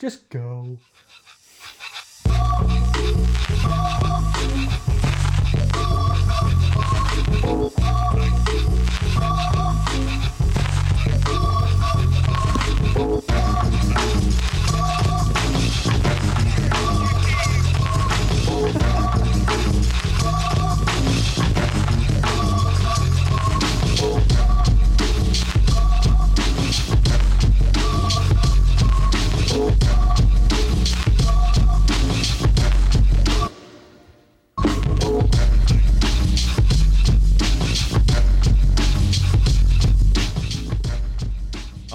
Just go.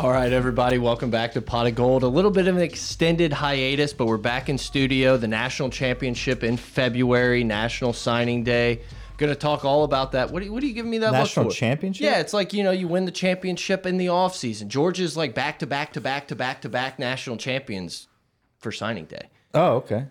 All right, everybody, welcome back to Pot of Gold. A little bit of an extended hiatus, but we're back in studio. The national championship in February, National Signing Day. Going to talk all about that. What are, you- what are you giving me that National look for? championship? Yeah, it's like you know you win the championship in the off season. Georgia's like back to back to back to back to back national champions for signing day. Oh, okay.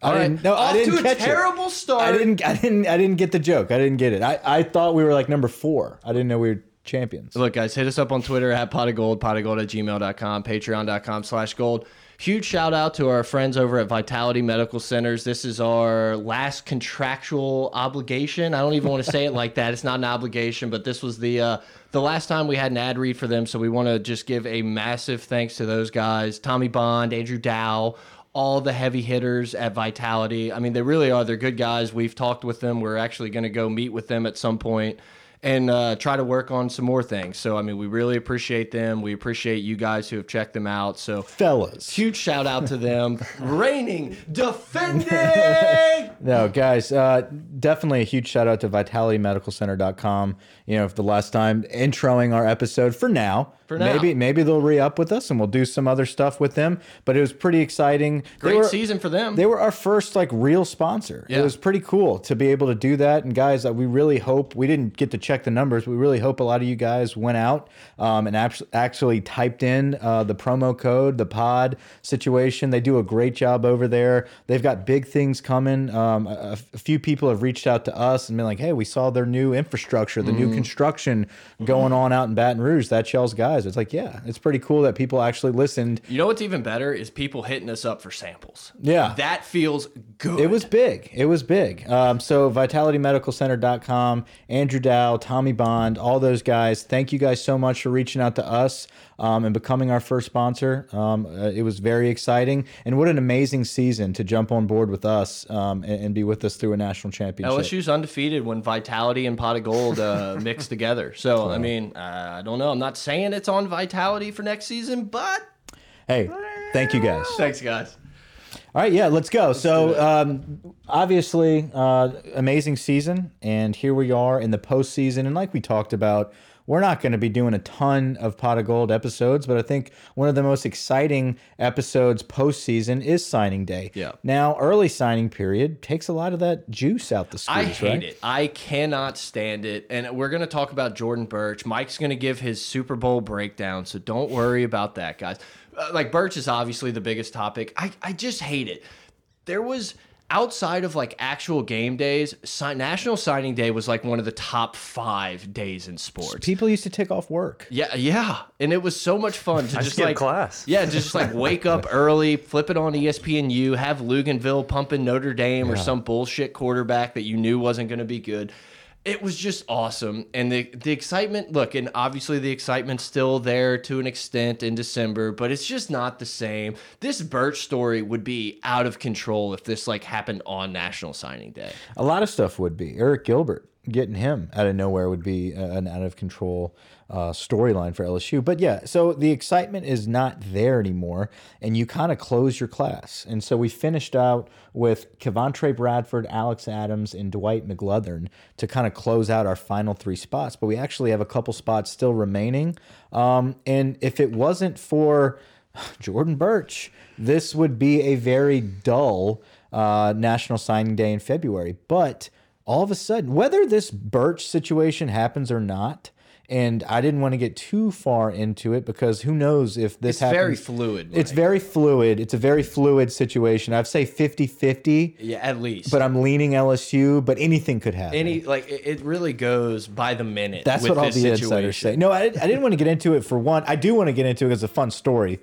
All I right, didn't, no, off I didn't to a catch terrible it. start. I didn't. I didn't. I didn't get the joke. I didn't get it. I, I thought we were like number four. I didn't know we were champions. Look, guys, hit us up on Twitter at pot of gold, pot of gold at gmail.com, patreon.com slash gold. Huge shout out to our friends over at Vitality Medical Centers. This is our last contractual obligation. I don't even want to say it like that. It's not an obligation, but this was the uh, the last time we had an ad read for them. So we want to just give a massive thanks to those guys Tommy Bond, Andrew Dow, all the heavy hitters at Vitality. I mean, they really are. They're good guys. We've talked with them. We're actually going to go meet with them at some point and uh, try to work on some more things. So, I mean, we really appreciate them. We appreciate you guys who have checked them out. So, Fellas. huge shout out to them. Reigning, defending. No, guys, uh, definitely a huge shout out to vitalitymedicalcenter.com. You know, for the last time introing our episode for now. For now. Maybe maybe they'll re up with us and we'll do some other stuff with them. But it was pretty exciting. Great were- season for them. They were our first like real sponsor. Yeah. It was pretty cool to be able to do that. And guys, uh, we really hope we didn't get to check the numbers. We really hope a lot of you guys went out um, and actually typed in uh, the promo code, the pod situation. They do a great job over there. They've got big things coming. Um, a, a few people have reached out to us and been like, "Hey, we saw their new infrastructure, the Mm-hmm. new construction going on out in Baton Rouge. That's y'all's guys." It's like, yeah, it's pretty cool that people actually listened. you know what's even better is people hitting us up for samples. Yeah. That feels good. It was big. It was big. Um, so vitalitymedicalcenter.com, Andrew Dow, Tommy Bond, all those guys. Thank you guys so much for reaching out to us um, and becoming our first sponsor. Um, uh, it was very exciting. And what an amazing season to jump on board with us um, and, and be with us through a national championship. LSU's undefeated when Vitality and Pot of Gold uh, mix together. So, I mean, uh, I don't know. I'm not saying it's on Vitality for next season, but Hey, thank you guys. thanks, guys. All right, yeah, let's go. so, um, obviously, uh, amazing season, and here we are in the postseason. And like we talked about, we're not going to be doing a ton of Pot of Gold episodes, but I think one of the most exciting episodes postseason is signing day. Yeah. Now, early signing period takes a lot of that juice out the squeeze. I hate right? it. I cannot stand it. And we're going to talk about Jordan Burch. Mike's going to give his Super Bowl breakdown, so don't worry about that, guys. Uh, like Burch is obviously the biggest topic. I I just hate it. There was outside of like actual game days, si National Signing Day was like one of the top 5 days in sports. People used to take off work. Yeah, yeah, and it was so much fun to just skip like class. Yeah, just like wake up early, flip it on ESPNU, have Luginbill pumping Notre Dame or some bullshit quarterback that you knew wasn't going to be good. It was just awesome, and the the excitement. Look, and obviously the excitement's still there to an extent in December, but it's just not the same. This Burch story would be out of control if this like happened on National Signing Day. A lot of stuff would be. Arik Gilbert getting him out of nowhere would be uh, an out of control uh, storyline for LSU. But yeah, so the excitement is not there anymore, and you kind of close your class. And so we finished out with Kevontre Bradford, Alex Adams, and Dwight McGlothern to kind of close out our final three spots. But we actually have a couple spots still remaining. Um, and if it wasn't for Jordan Burch, this would be a very dull uh, National Signing Day in February. But all of a sudden, whether this Burch situation happens or not, and I didn't want to get too far into it because who knows if this It's happens. very fluid. It's very fluid. It's a very fluid situation. I'd say 50 50, yeah, at least. but I'm leaning LSU, but anything could happen. any like it, really goes by the minute. That's with what all the insiders say. No, I, I didn't want to get into it for one. I do want to get into it as a fun story,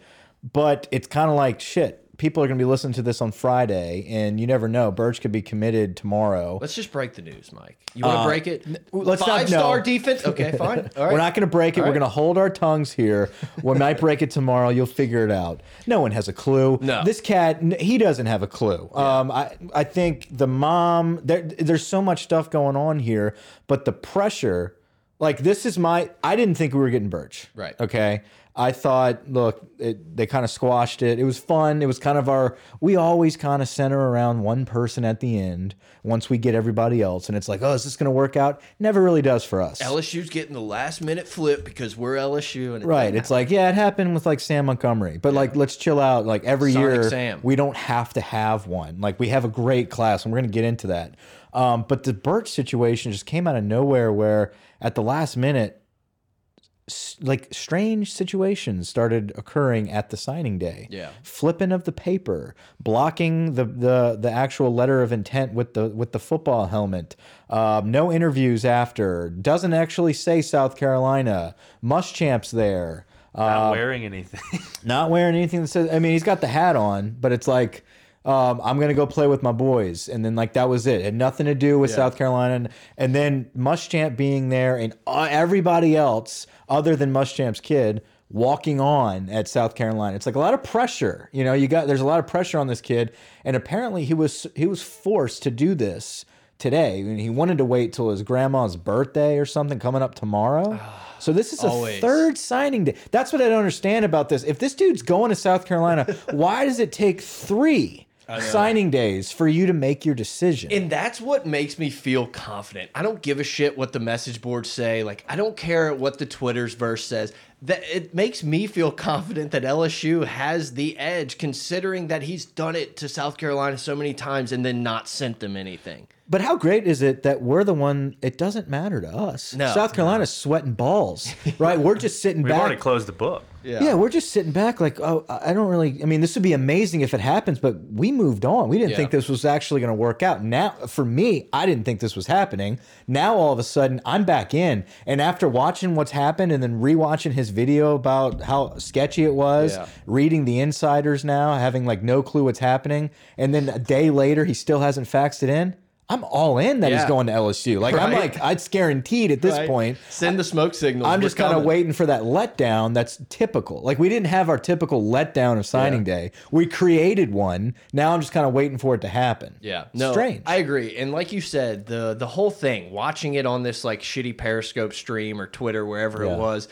but it's kind of like shit. People are going to be listening to this on Friday, and you never know. Burch could be committed tomorrow. Let's just break the news, Mike. You want to break it? let's not- Five star no. defense. Okay, fine. All right. We're not going to break it. We're going to hold our tongues here. We might break it tomorrow. You'll figure it out. No one has a clue. No. This cat, he doesn't have a clue. Um, I, I think the mom, there, there's so much stuff going on here, but the pressure, like this is my, I didn't think we were getting Burch. Right. Okay. I thought, look, it, they kind of squashed it. It was fun. It was kind of our, we always kind of center around one person at the end once we get everybody else. And it's like, oh, is this going to work out? Never really does for us. LSU's getting the last minute flip because we're LSU and it Right. It's like, yeah, it happened with like Sam Montgomery, but like, let's chill out. Like every Sonic year, Sam. we don't have to have one. Like we have a great class, and we're going to get into that. Um, but the Burch situation just came out of nowhere, where at the last minute, like strange situations started occurring at the signing day. Yeah. flipping of the paper, blocking the the the actual letter of intent with the with the football helmet. Um, no interviews after. Doesn't actually say South Carolina. Muschamp's there. Uh, Not wearing anything. not wearing anything that says. I mean, he's got the hat on, but it's like. Um, I'm gonna go play with my boys, and then like that was it. It had nothing to do with South Carolina, and, and then Muschamp being there, and uh, everybody else other than Muschamp's kid walking on at South Carolina. It's like a lot of pressure. You know, you got there's a lot of pressure on this kid, and apparently he was he was forced to do this today. I mean, he wanted to wait till his grandma's birthday or something coming up tomorrow. So this is a Always. third signing day. That's what I don't understand about this. If this dude's going to South Carolina, why does it take three signing days for you to make your decision? And that's what makes me feel confident. I don't give a shit what the message boards say. Like I don't care what the Twitter's verse says. That it makes me feel confident that LSU has the edge, considering that he's done it to South Carolina so many times and then not sent them anything. But how great is it that we're the one? It doesn't matter to us. No. South Carolina's sweating balls, right? We're just sitting back. We've back. already closed the book. Yeah. we're just sitting back like, oh, I don't really. I mean, this would be amazing if it happens, but we moved on. We didn't Yeah. think this was actually going to work out. Now, for me, I didn't think this was happening. Now, all of a sudden, I'm back in, and after watching what's happened and then rewatching his video about how sketchy it was, Yeah. reading the insiders now, having like no clue what's happening, and then a day later, he still hasn't faxed it in. I'm all in that he's going to LSU. Like I'm Right. like, it's guaranteed at this Right? point. send the smoke signal. I'm just kind of waiting for that letdown that's typical. Like we didn't have our typical letdown of signing day. We created one. Now I'm just kind of waiting for it to happen. Yeah, no, strange. I agree, and like you said, the the whole thing, watching it on this like shitty Periscope stream or Twitter, wherever Yeah. it was,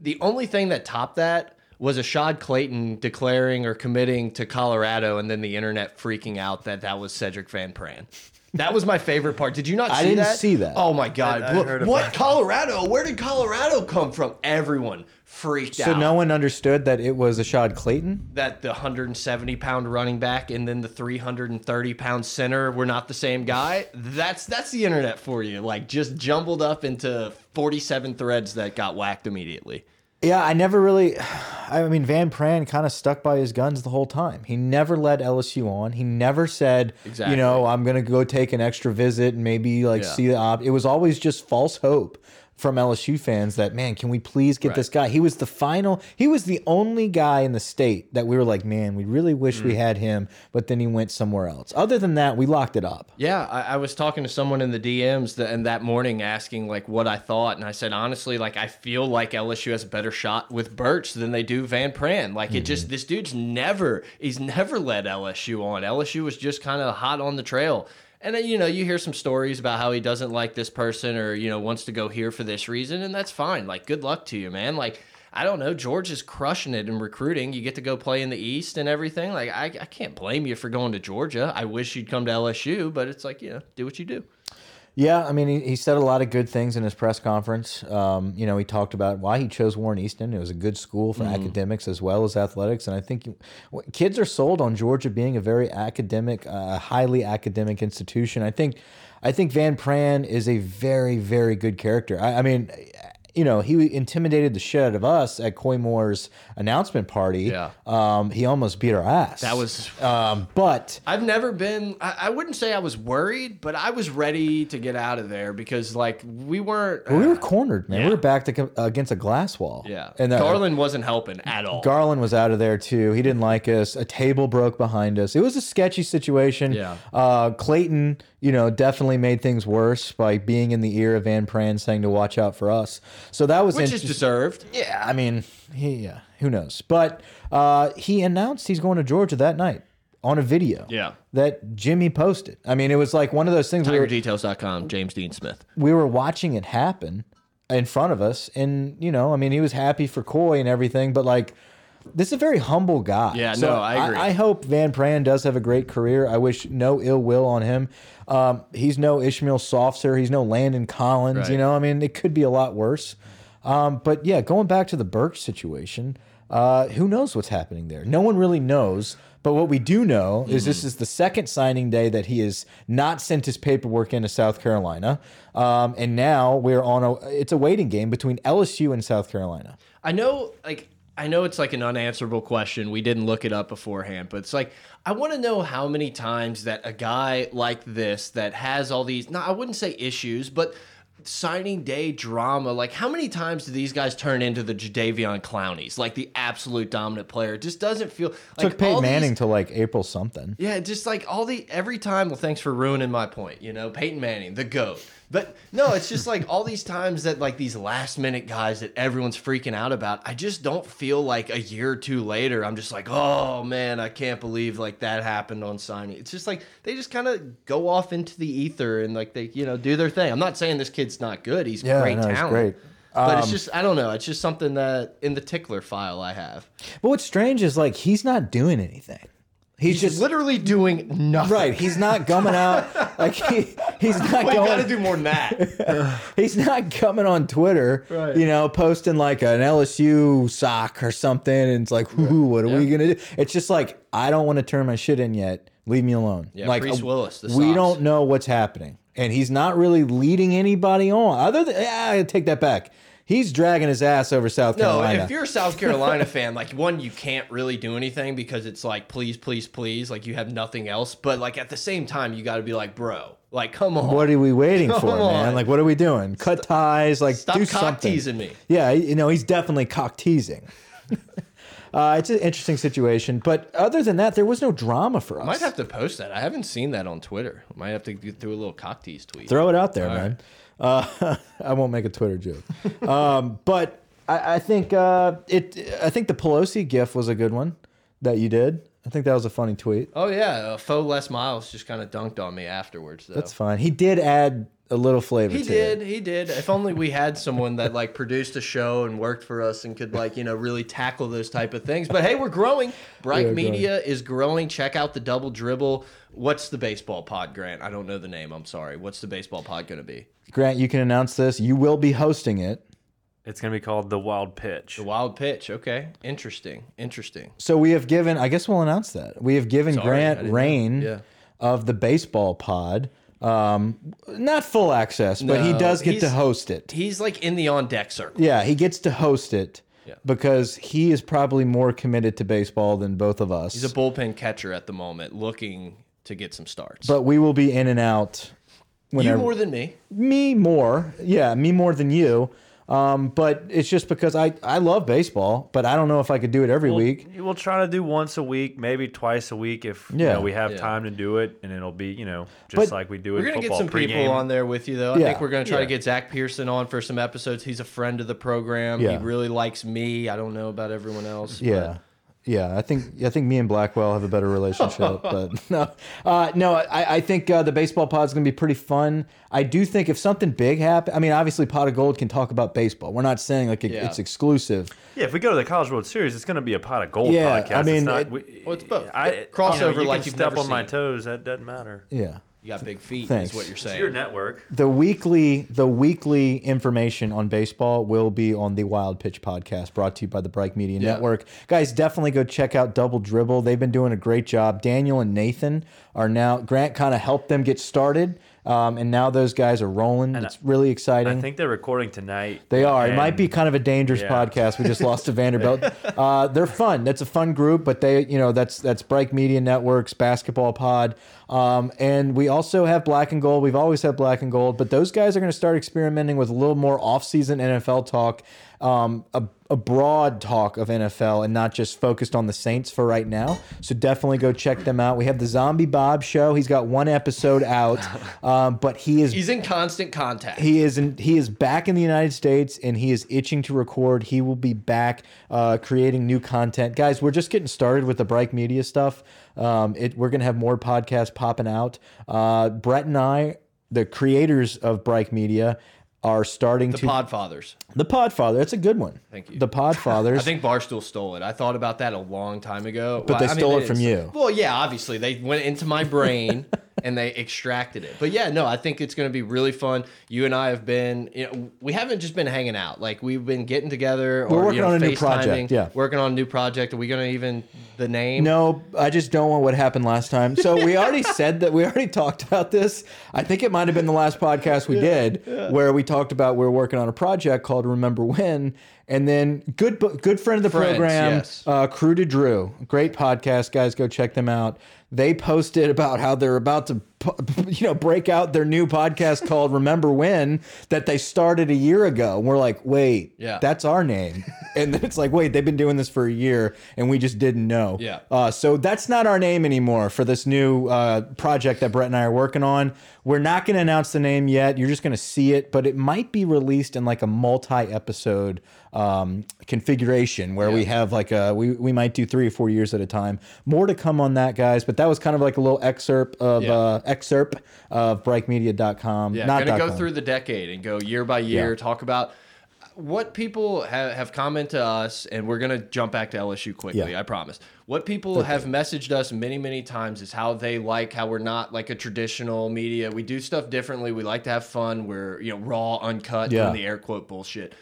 the only thing that topped that was Ashaad Clayton declaring or committing to Colorado, and then the internet freaking out that that was Cedric Van Pran. That was my favorite part. Did you not see I didn't that? see that. Oh my god! I what heard what about Colorado? Where did Colorado come from? Everyone freaked out. so no one understood that it was Ashaad Clayton. that the 170 pound running back and then the 330 pound center were not the same guy. That's that's the internet for you. Like just jumbled up into 47 threads that got whacked immediately. Yeah, I never really. I mean, Van Pran kind of stuck by his guns the whole time. He never led LSU on. He never said, Exactly. you know, I'm going to go take an extra visit and maybe like Yeah. see the op. It was always just false hope from LSU fans that, man, can we please get Right. this guy? He was the final, he was the only guy in the state that we were like, man, we really wish Mm. we had him, but then he went somewhere else. Other than that, we locked it up. Yeah, I, I was talking to someone in the DMs that, and that morning asking like what I thought, and I said honestly, like I feel like LSU has a better shot with Burch than they do Van Pran. Like it just this dude's never he's never led LSU on. LSU was just kind of hot on the trail. And then, you know, you hear some stories about how he doesn't like this person or, you know, wants to go here for this reason, and that's fine. Like, good luck to you, man. Like, I don't know. George is crushing it in recruiting. You get to go play in the East and everything. Like, I, I can't blame you for going to Georgia. I wish you'd come to LSU, but it's like, you know, do what you do. Yeah, I mean, he, he said a lot of good things in his press conference. Um, you know, he talked about why he chose Warren Easton. It was a good school for academics as well as athletics, and I think you, kids are sold on Georgia being a very academic, uh, highly academic institution. I think, I think Van Pran is a very, very good character. I, I mean. You know, he intimidated the shit out of us at Koy Moore's announcement party. Yeah. Um, he almost beat our ass. That was Um, but I've never been. I, I wouldn't say I was worried, but I was ready to get out of there because, like, we weren't. we were cornered, man. Yeah. We were backed against a glass wall. yeah, And uh, Garland wasn't helping at all. Garland was out of there too. He didn't like us. A table broke behind us. It was a sketchy situation. Yeah. Uh, Clayton, you know, definitely made things worse by being in the ear of Van Pran saying to watch out for us. So that was which is deserved. Yeah, I mean, he yeah, who knows? But uh, he announced he's going to Georgia that night on a video. Yeah. That Jimmy posted. I mean, it was like one of those things we TigerDetails.com. James Dean Smith. we were watching it happen in front of us, and you know, I mean, he was happy for Koy and everything, but like. This is a very humble guy. Yeah, no, I agree. I, hope Van Pran does have a great career. I wish no ill will on him. Um, he's no Ishmael Sopsher. He's no Landon Collins. Right. You know, I mean, it could be a lot worse. Um, but yeah, going back to the Burch situation, uh, who knows what's happening there? No one really knows. But what we do know is this is the second signing day that he has not sent his paperwork into South Carolina, um, and now we're on a it's a waiting game between LSU and South Carolina. I know, like, I know it's like an unanswerable question. We didn't look it up beforehand, but it's like I want to know how many times that a guy like this that has all these. No, I wouldn't say issues, but signing day drama. Like, how many times do these guys turn into the Jadeveon Clowneys, like the absolute dominant player? It just doesn't feel like Took Peyton these- Manning to like April something. Yeah, just like all the every time. Well, thanks for ruining my point. You know, Peyton Manning, the goat. But no, it's just like all these times that like these last minute guys that everyone's freaking out about. I just don't feel like a year or two later, I'm just like, oh man, I can't believe like that happened on signing. It's just like they just kind of go off into the ether and like they you know do their thing. I'm not saying this kid's not good. He's Yeah, great no, he's talent. great. But it's Um, just I don't know. It's just something that in the tickler file I have. But what's strange is like he's not doing anything. He's, He's just just literally doing nothing. right. He's not gumming out like he, he's not We going. got to do more than that. he's not coming on Twitter, Right. you know, posting like an LSU sock or something, and it's like, "Ooh, what are we gonna do?" It's just like, I don't want to turn my shit in yet. Leave me alone. Yeah, like Priest uh, Willis, the we socks. don't know what's happening, and he's not really leading anybody on. Other than, yeah, I take that back. He's dragging his ass over South No, Carolina. if you're a South Carolina fan, like one, you can't really do anything because it's like, please, please, please, like you have nothing else. But like at the same time, you got to be like, bro, like come on, what are we waiting Come for, man? Like, what are we doing? Cut ties, like stop do cock something. teasing me. Yeah, you know, he's definitely cock teasing. uh, it's an interesting situation, but other than that, there was no drama for us. I Might have to post that. I haven't seen that on Twitter. Might have to get through a little cock tease tweet. Throw it out there, man. Uh, I won't make a Twitter joke, um, but I, I think uh, it. I think the Pelosi gif was a good one that you did. I think that was a funny tweet. Oh yeah, uh, faux Les Miles just kind of dunked on me afterwards. Though. That's fine. He did add a little flavor. He to did, It. he did. If only we had someone that like produced a show and worked for us and could like, you know, really tackle those type of things. But hey, we're growing. Bright We are Media is growing. Check out the double dribble. What's the baseball pod, Grant? I don't know the name. I'm sorry. What's the baseball pod going to be? Grant, you can announce this. You will be hosting it. It's gonna be called the Wild Pitch. The Wild Pitch. Okay. Interesting. Interesting. So we have given. I guess we'll announce that we have given Sorry, Grant didn't. Rain Yeah. of the baseball pod. Um, not full access, but he No, does get to he's- host it. He's like in the on deck circle. Yeah, he gets to host it Yeah. because he is probably more committed to baseball than both of us. He's a bullpen catcher at the moment, looking to get some starts. but we will be in and out. you Whenever more than me. me more, yeah, me more than you. Um, but it's just because I I love baseball, but I don't know if I could do it every We'll, week. we'll try to do once a week, maybe twice a week if you Yeah. know, we have Yeah. time to do it, and it'll be you know just But like we do it. We're gonna get football some people on there with you, though. I Yeah. think we're gonna try Yeah. to get Zach Pearson on for some episodes. He's a friend of the program. Yeah. He really likes me. I don't know about everyone else. but- Yeah. Yeah, I think I think me and Blackwell have a better relationship, but no, uh, no, I, I think uh, the baseball pod is gonna be pretty fun. I do think if something big happens, I mean, obviously Pot of Gold can talk about baseball. We're not saying like it, Yeah. it's exclusive. Yeah, if we go to the College World Series, it's going to be a pot of gold Yeah, podcast. I mean, it's not, it- we, Well, it's both. I, Crossover you know, you like can you've step never on my toes. That doesn't matter. Yeah. You got big feet, Thanks. is what you're It's saying. your network. The weekly the weekly information on baseball will be on the Wild Pitch podcast brought to you by the Bright Media Yeah. Network. Guys, definitely go check out Double Dribble. They've been doing a great job. Daniel and Nathan are now Grant kind of helped them get started Um, and now those guys are rolling. it's really exciting. I think they're recording tonight. They are. It might be kind of a dangerous Yeah. podcast. We just lost to Vanderbilt. Uh, they're fun. That's a fun group, but they, you know, that's that's Bright Media Networks basketball pod, um, and we also have Black and Gold. We've always had Black and Gold, but those guys are going to start experimenting with a little more off-season NFL talk, um, a, a broad talk of NFL, and not just focused on the Saints for right now. So definitely go check them out. We have the Zombie Bob Show. He's got one episode out, um, but he is He's in constant contact. he is in, he is back in the United States and he is itching to record. He will be back uh, creating new content, guys. We're just getting started with the Bright Media stuff. Um, it, we're gonna have more podcasts popping out. Uh, Brett and I, the creators of Bright Media, are starting the to Podfathers. the Podfather. That's a good one. Thank you. The Podfathers. I think Barstool stole it. I thought about that a long time ago. But they I mean, stole it from you. Well, yeah, obviously they went into my brain and they extracted it. But yeah, no, I think it's going to be really fun. You and I have been, you know, we haven't just been hanging out. Like we've been getting together. We're working you know, on a new project, yeah. working on a new project. Are we going to even the name? No, I just don't want what happened last time. So we already said that we already talked about this. I think it might have been the last podcast we did where we talked about we're working on a project called Remember When. And then good good friend of the Friends, program, yes. uh, Crew to Drew, great podcast, guys. Go check them out. They posted about how they're about to, you know, break out their new podcast called Remember When that they started a year ago. And we're like, wait, Yeah. that's our name. And then it's like, wait, they've been doing this for a year and we just didn't know. Yeah. Uh, so that's not our name anymore for this new uh, project that Brett and I are working on. We're not going to announce the name yet. You're just going to see it, but it might be released in like a multi-episode um, configuration where we have like a we we might do three or four years at a time. More to come on that, guys. But that was kind of like a little excerpt of Yeah. uh, excerpt of BrightMedia.com. Yeah, not gonna go com. through the decade and go year by year, Yeah. talk about what people have, have commented to us, and we're gonna jump back to LSU quickly. Yeah. I promise. What people have messaged us many, many times is how they like how we're not like a traditional media. We do stuff differently. We like to have fun. We're you know raw, uncut, Yeah. doing the air quote bullshit.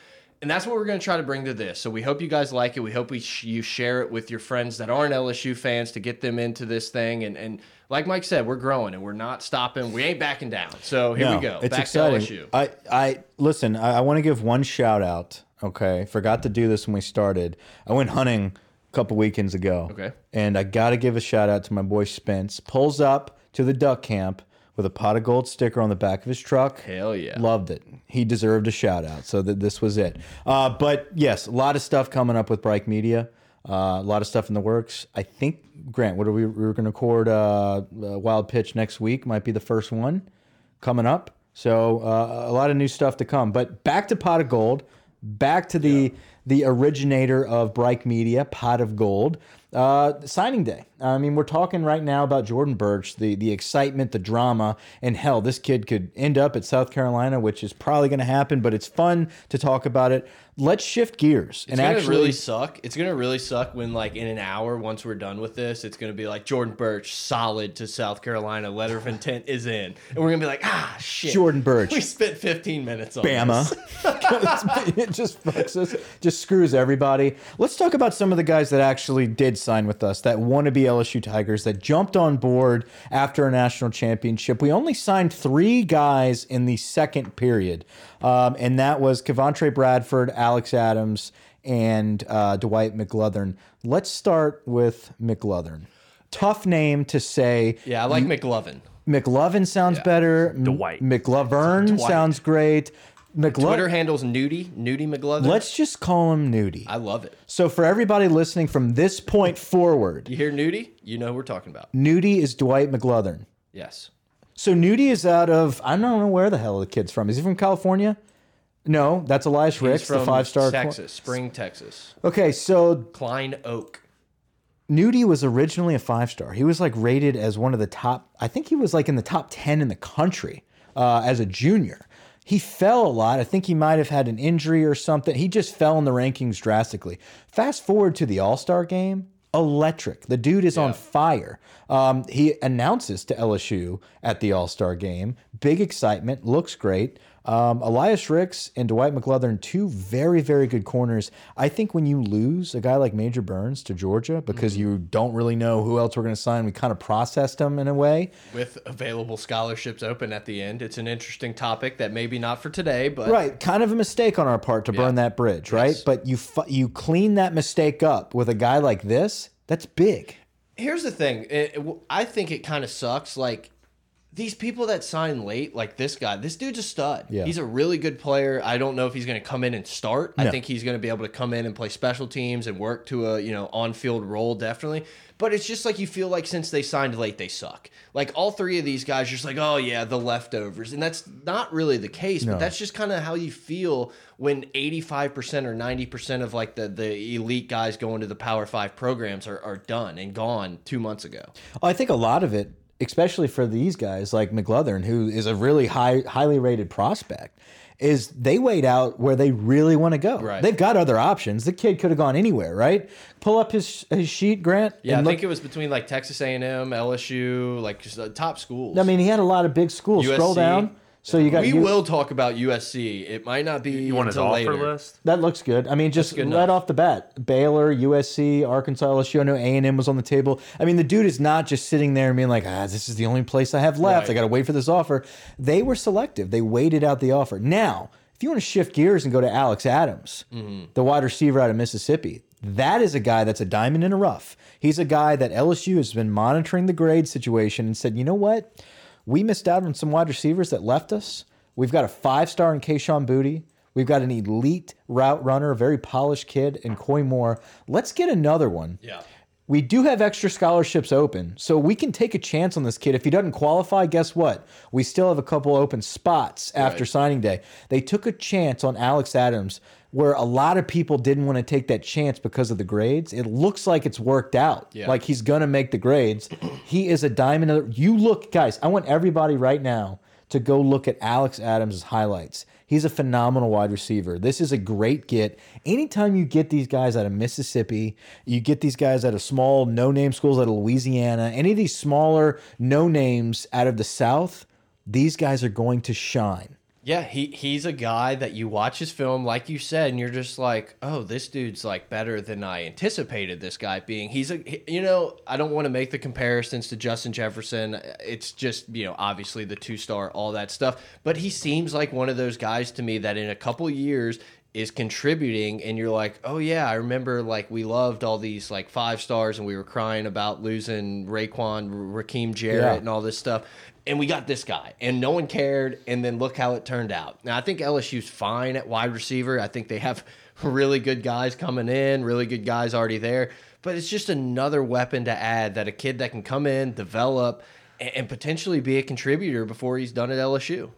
And that's what we're going to try to bring to this. So we hope you guys like it. We hope we sh you share it with your friends that aren't LSU fans to get them into this thing. And and like Mike said, we're growing and we're not stopping. We ain't backing down. So here No, we go. It's Back exciting. to LSU. I, I listen. I, I want to give one shout out. Okay, forgot to do this when we started. I went hunting a couple weekends ago. Okay. and I got to give a shout out to my boy Spence. Pulls up to the duck camp with a pot of gold sticker on the back of his truck. Hell yeah. Loved it. He deserved a shout out. So that this was it. Uh, but yes, a lot of stuff coming up with Bright Media. Uh, a lot of stuff in the works. I think Grant, what are we? We were going to record uh, Wild Pitch next week. Might be the first one coming up. So uh, a lot of new stuff to come. But back to Pot of Gold. Back to the the originator of Bright Media, Pot of Gold. Uh, signing day. I mean, we're talking right now about Jordan Burch, the the excitement, the drama, and hell, this kid could end up at South Carolina, which is probably going to happen. But it's fun to talk about it. Let's shift gears It's and gonna actually. really suck. It's gonna really suck when, like, in an hour, once we're done with this, it's gonna be like Jordan Burch, solid to South Carolina. Letter of intent is in, and we're gonna be like, ah, shit. Jordan Burch. We spent 15 minutes on Bama. it just fucks us, just screws everybody. Let's talk about some of the guys that actually did sign with us, that want to be LSU Tigers, that jumped on board after a national championship. We only signed three guys in the second period, um, and that was Kevontre Bradford, Alex Adams, and uh, Dwight McGlothern. Let's start with McGlothern. Tough name to say. Yeah, I like McLovin. McLovin sounds Yeah. better. M- Dwight. McLovern Dwight. sounds great. Twitter handles Nudie, Nudie McLovin. Let's just call him Nudie. I love it. So for everybody listening from this point forward, You hear Nudie? You know who we're talking about. Nudie is Dwight McGlothern. Yes. So Nudie is out of I don't know where the hell the kid's from. Is he from California? No, that's Elias He's Ricks, the from five star. Texas, Spring, Texas. Okay, so Klein Oak. Nudie was originally a five star. He was like rated as one of the top. I think he was like in the top ten in the country uh, as a junior. He fell a lot. I think he might have had an injury or something. He just fell in the rankings drastically. Fast forward to the All Star game, electric. The dude is on fire. Um, he announces to LSU at the All Star game. Big excitement. Looks great. Um, Elias Ricks and Dwight McGlothern, two very, very good corners. I think when you lose a guy like Major Burns to Georgia because mm -hmm. you don't really know who else we're going to sign, we kind of processed them in a way. With available scholarships open at the end, it's an interesting topic that maybe not for today, but right, kind of a mistake on our part to yeah. burn that bridge, right? Yes. But you you clean that mistake up with a guy like this. That's big. Here's the thing. It, it, I think it kind of sucks. Like these people that sign late, like this guy, this dude's a stud. Yeah. He's a really good player. I don't know if he's going to come in and start. No. I think he's going to be able to come in and play special teams and work to a, you know, on-field role definitely. But it's just like you feel like since they signed late, they suck. Like all three of these guys, just like, oh yeah, the leftovers. And that's not really the case, no. but that's just kind of how you feel when 85% or 90% of like the, the elite guys going to the Power Five programs are, are done and gone two months ago. I think a lot of it especially for these guys like McGlothern, who is a really high, highly rated prospect, is they wait out where they really want to go. Right. They've got other options. The kid could have gone anywhere, right? Pull up his his sheet, Grant. Yeah, I look. think it was between like Texas A and M, LSU, like just uh, top schools. I mean, he had a lot of big schools. USC. Scroll down. So you got. We will talk about USC. It might not be. You want his offer later. list? That looks good. I mean, just right enough. off the bat, Baylor, USC, Arkansas, LSU. I know A and M was on the table. I mean, the dude is not just sitting there and being like, ah, this is the only place I have left. Right. I got to wait for this offer. They were selective. They waited out the offer. Now, if you want to shift gears and go to Alex Adams, mm -hmm. the wide receiver out of Mississippi, that is a guy that's a diamond in a rough. He's a guy that LSU has been monitoring the grade situation and said, you know what? We missed out on some wide receivers that left us. We've got a five star in Kayshon Boutte. We've got an elite route runner, a very polished kid in Koy Moore. Let's get another one. Yeah. We do have extra scholarships open, so we can take a chance on this kid. If he doesn't qualify, guess what? We still have a couple open spots after right. signing day. They took a chance on Alex Adams where a lot of people didn't want to take that chance because of the grades. It looks like it's worked out. Yeah. Like he's going to make the grades. he is a diamond. You look, guys, I want everybody right now to go look at Alex Adams' highlights. He's a phenomenal wide receiver. This is a great get. Anytime you get these guys out of Mississippi, you get these guys out of small no name schools out of Louisiana, any of these smaller no names out of the South, these guys are going to shine. Yeah, he he's a guy that you watch his film, like you said, and you're just like, oh, this dude's like better than I anticipated this guy being. He's a, you know, I don't want to make the comparisons to Justin Jefferson. It's just, you know, obviously the two star, all that stuff. But he seems like one of those guys to me that in a couple years is contributing and you're like oh yeah i remember like we loved all these like five stars and we were crying about losing Raekwon Rakim Jarrett yeah. and all this stuff and we got this guy and no one cared and then look how it turned out. Now i think lsu's fine at wide receiver. I think they have really good guys coming in really good guys already there but it's just another weapon to add that a kid that can come in develop and potentially be a contributor before he's done at lsu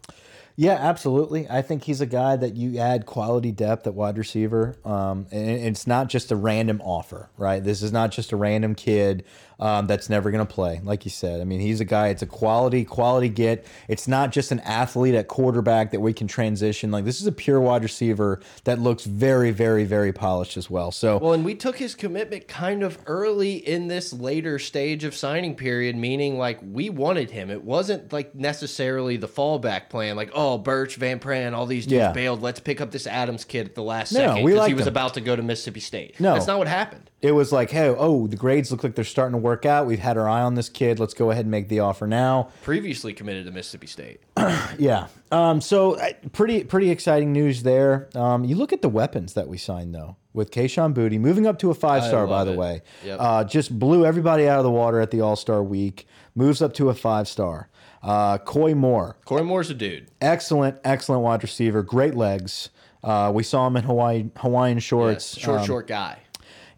yeah, absolutely. I think he's a guy that you add quality depth at wide receiver. Um, and it's not just a random offer, right? This is not just a random kid um, that's never going to play, like you said. I mean, he's a guy. It's a quality, quality get. It's not just an athlete at quarterback that we can transition. Like this is a pure wide receiver that looks very, very, very polished as well. So well, and we took his commitment kind of early in this later stage of signing period, meaning like we wanted him. It wasn't like necessarily the fallback plan, like oh Burch, Van Pran, all these dudes yeah. bailed. Let's pick up this Adams kid at the last no, second because he was him. about to go to Mississippi State. No, that's not what happened. It was like, hey, oh, the grades look like they're starting to work out. We've had our eye on this kid. Let's go ahead and make the offer now. Previously committed to Mississippi State. yeah. Um, so uh, pretty pretty exciting news there. Um, you look at the weapons that we signed though with Kayshon Boutte moving up to a five star. By the it. way, yep. uh, just blew everybody out of the water at the All Star week. Moves up to a five star. Uh, Koy Moore. Koy Moore's a dude. Excellent, excellent wide receiver. Great legs. Uh, we saw him in Hawaii Hawaiian shorts. Yes, short, um, short guy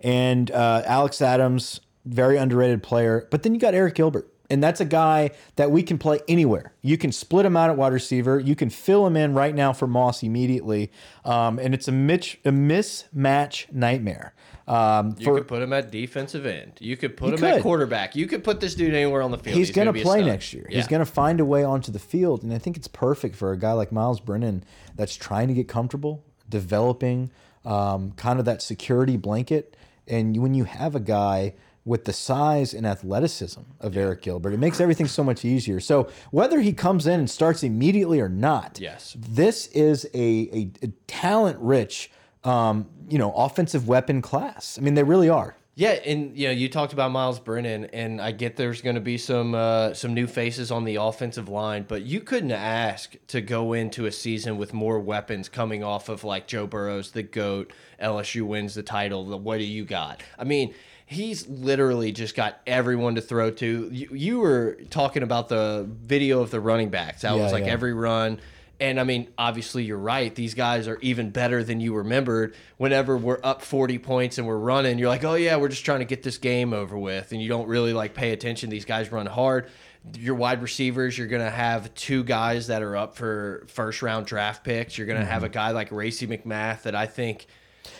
and uh, Alex Adams, very underrated player. But then you got Arik Gilbert. And that's a guy that we can play anywhere. You can split him out at wide receiver. You can fill him in right now for Moss immediately. Um, and it's a, mitch, a mismatch nightmare. Um, you could put him at defensive end. You could put him could. at quarterback. You could put this dude anywhere on the field. He's, He's going to play next year. Yeah. He's going to find a way onto the field. And I think it's perfect for a guy like Myles Brennan that's trying to get comfortable, developing um, kind of that security blanket and when you have a guy with the size and athleticism of Arik Gilbert. It makes everything so much easier. So whether he comes in and starts immediately or not, Yes. this is a, a, a talent rich, um, you know, offensive weapon class. I mean, they really are. Yeah, and you know, you talked about Myles Brennan, and I get there's going to be some uh, some new faces on the offensive line, but you couldn't ask to go into a season with more weapons coming off of like Joe Burrow's the goat, LSU wins the title. The, what do you got? I mean, he's literally just got everyone to throw to. You, you were talking about the video of the running backs. That Yeah, was like yeah. every run. And I mean, obviously, you're right. These guys are even better than you remembered. Whenever we're up 40 points and we're running, you're like, oh, yeah, we're just trying to get this game over with. And you don't really like pay attention. These guys run hard. Your wide receivers, you're going to have two guys that are up for first round draft picks. You're going to have mm-hmm. a guy like Racey McMath that I think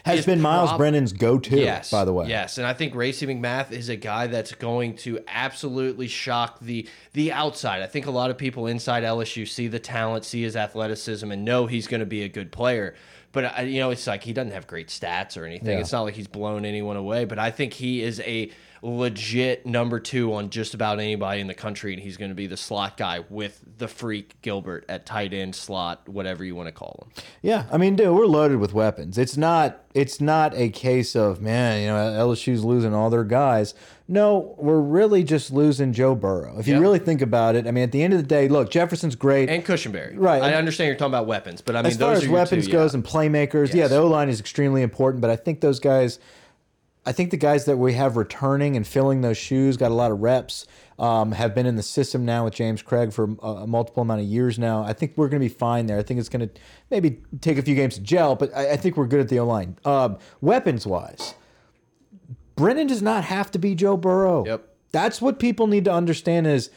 Has been Myles Brennan's go-to, Yes, by the way. Yes, and I think Racey McMath is a guy that's going to absolutely shock the the outside. I think a lot of people inside LSU see the talent, see his athleticism, and know he's going to be a good player. But uh, you know, it's like he doesn't have great stats or anything. Yeah. It's not like he's blown anyone away. But I think he is a legit number two on just about anybody in the country, and he's going to be the slot guy with the freak Gilbert at tight end slot, whatever you want to call him. Yeah, I mean, dude, we're loaded with weapons. It's not it's not a case of man, you know, LSU's losing all their guys. No, we're really just losing Joe Burrow. If you really think about it, I mean, at the end of the day, look, Jefferson's great. And Cushenberry, Right. I understand you're talking about weapons, but I mean, as far those as are weapons two, goes yeah. and playmakers, yeah, the O line is extremely important. But I think those guys, I think the guys that we have returning and filling those shoes got a lot of reps. Um, have been in the system now with James Cregg for a, a multiple amount of years now. I think we're going to be fine there. I think it's going to maybe take a few games to gel, but I, I think we're good at the O line. Um, weapons wise, Brennan does not have to be Joe Burrow. Yep. That's what people need to understand is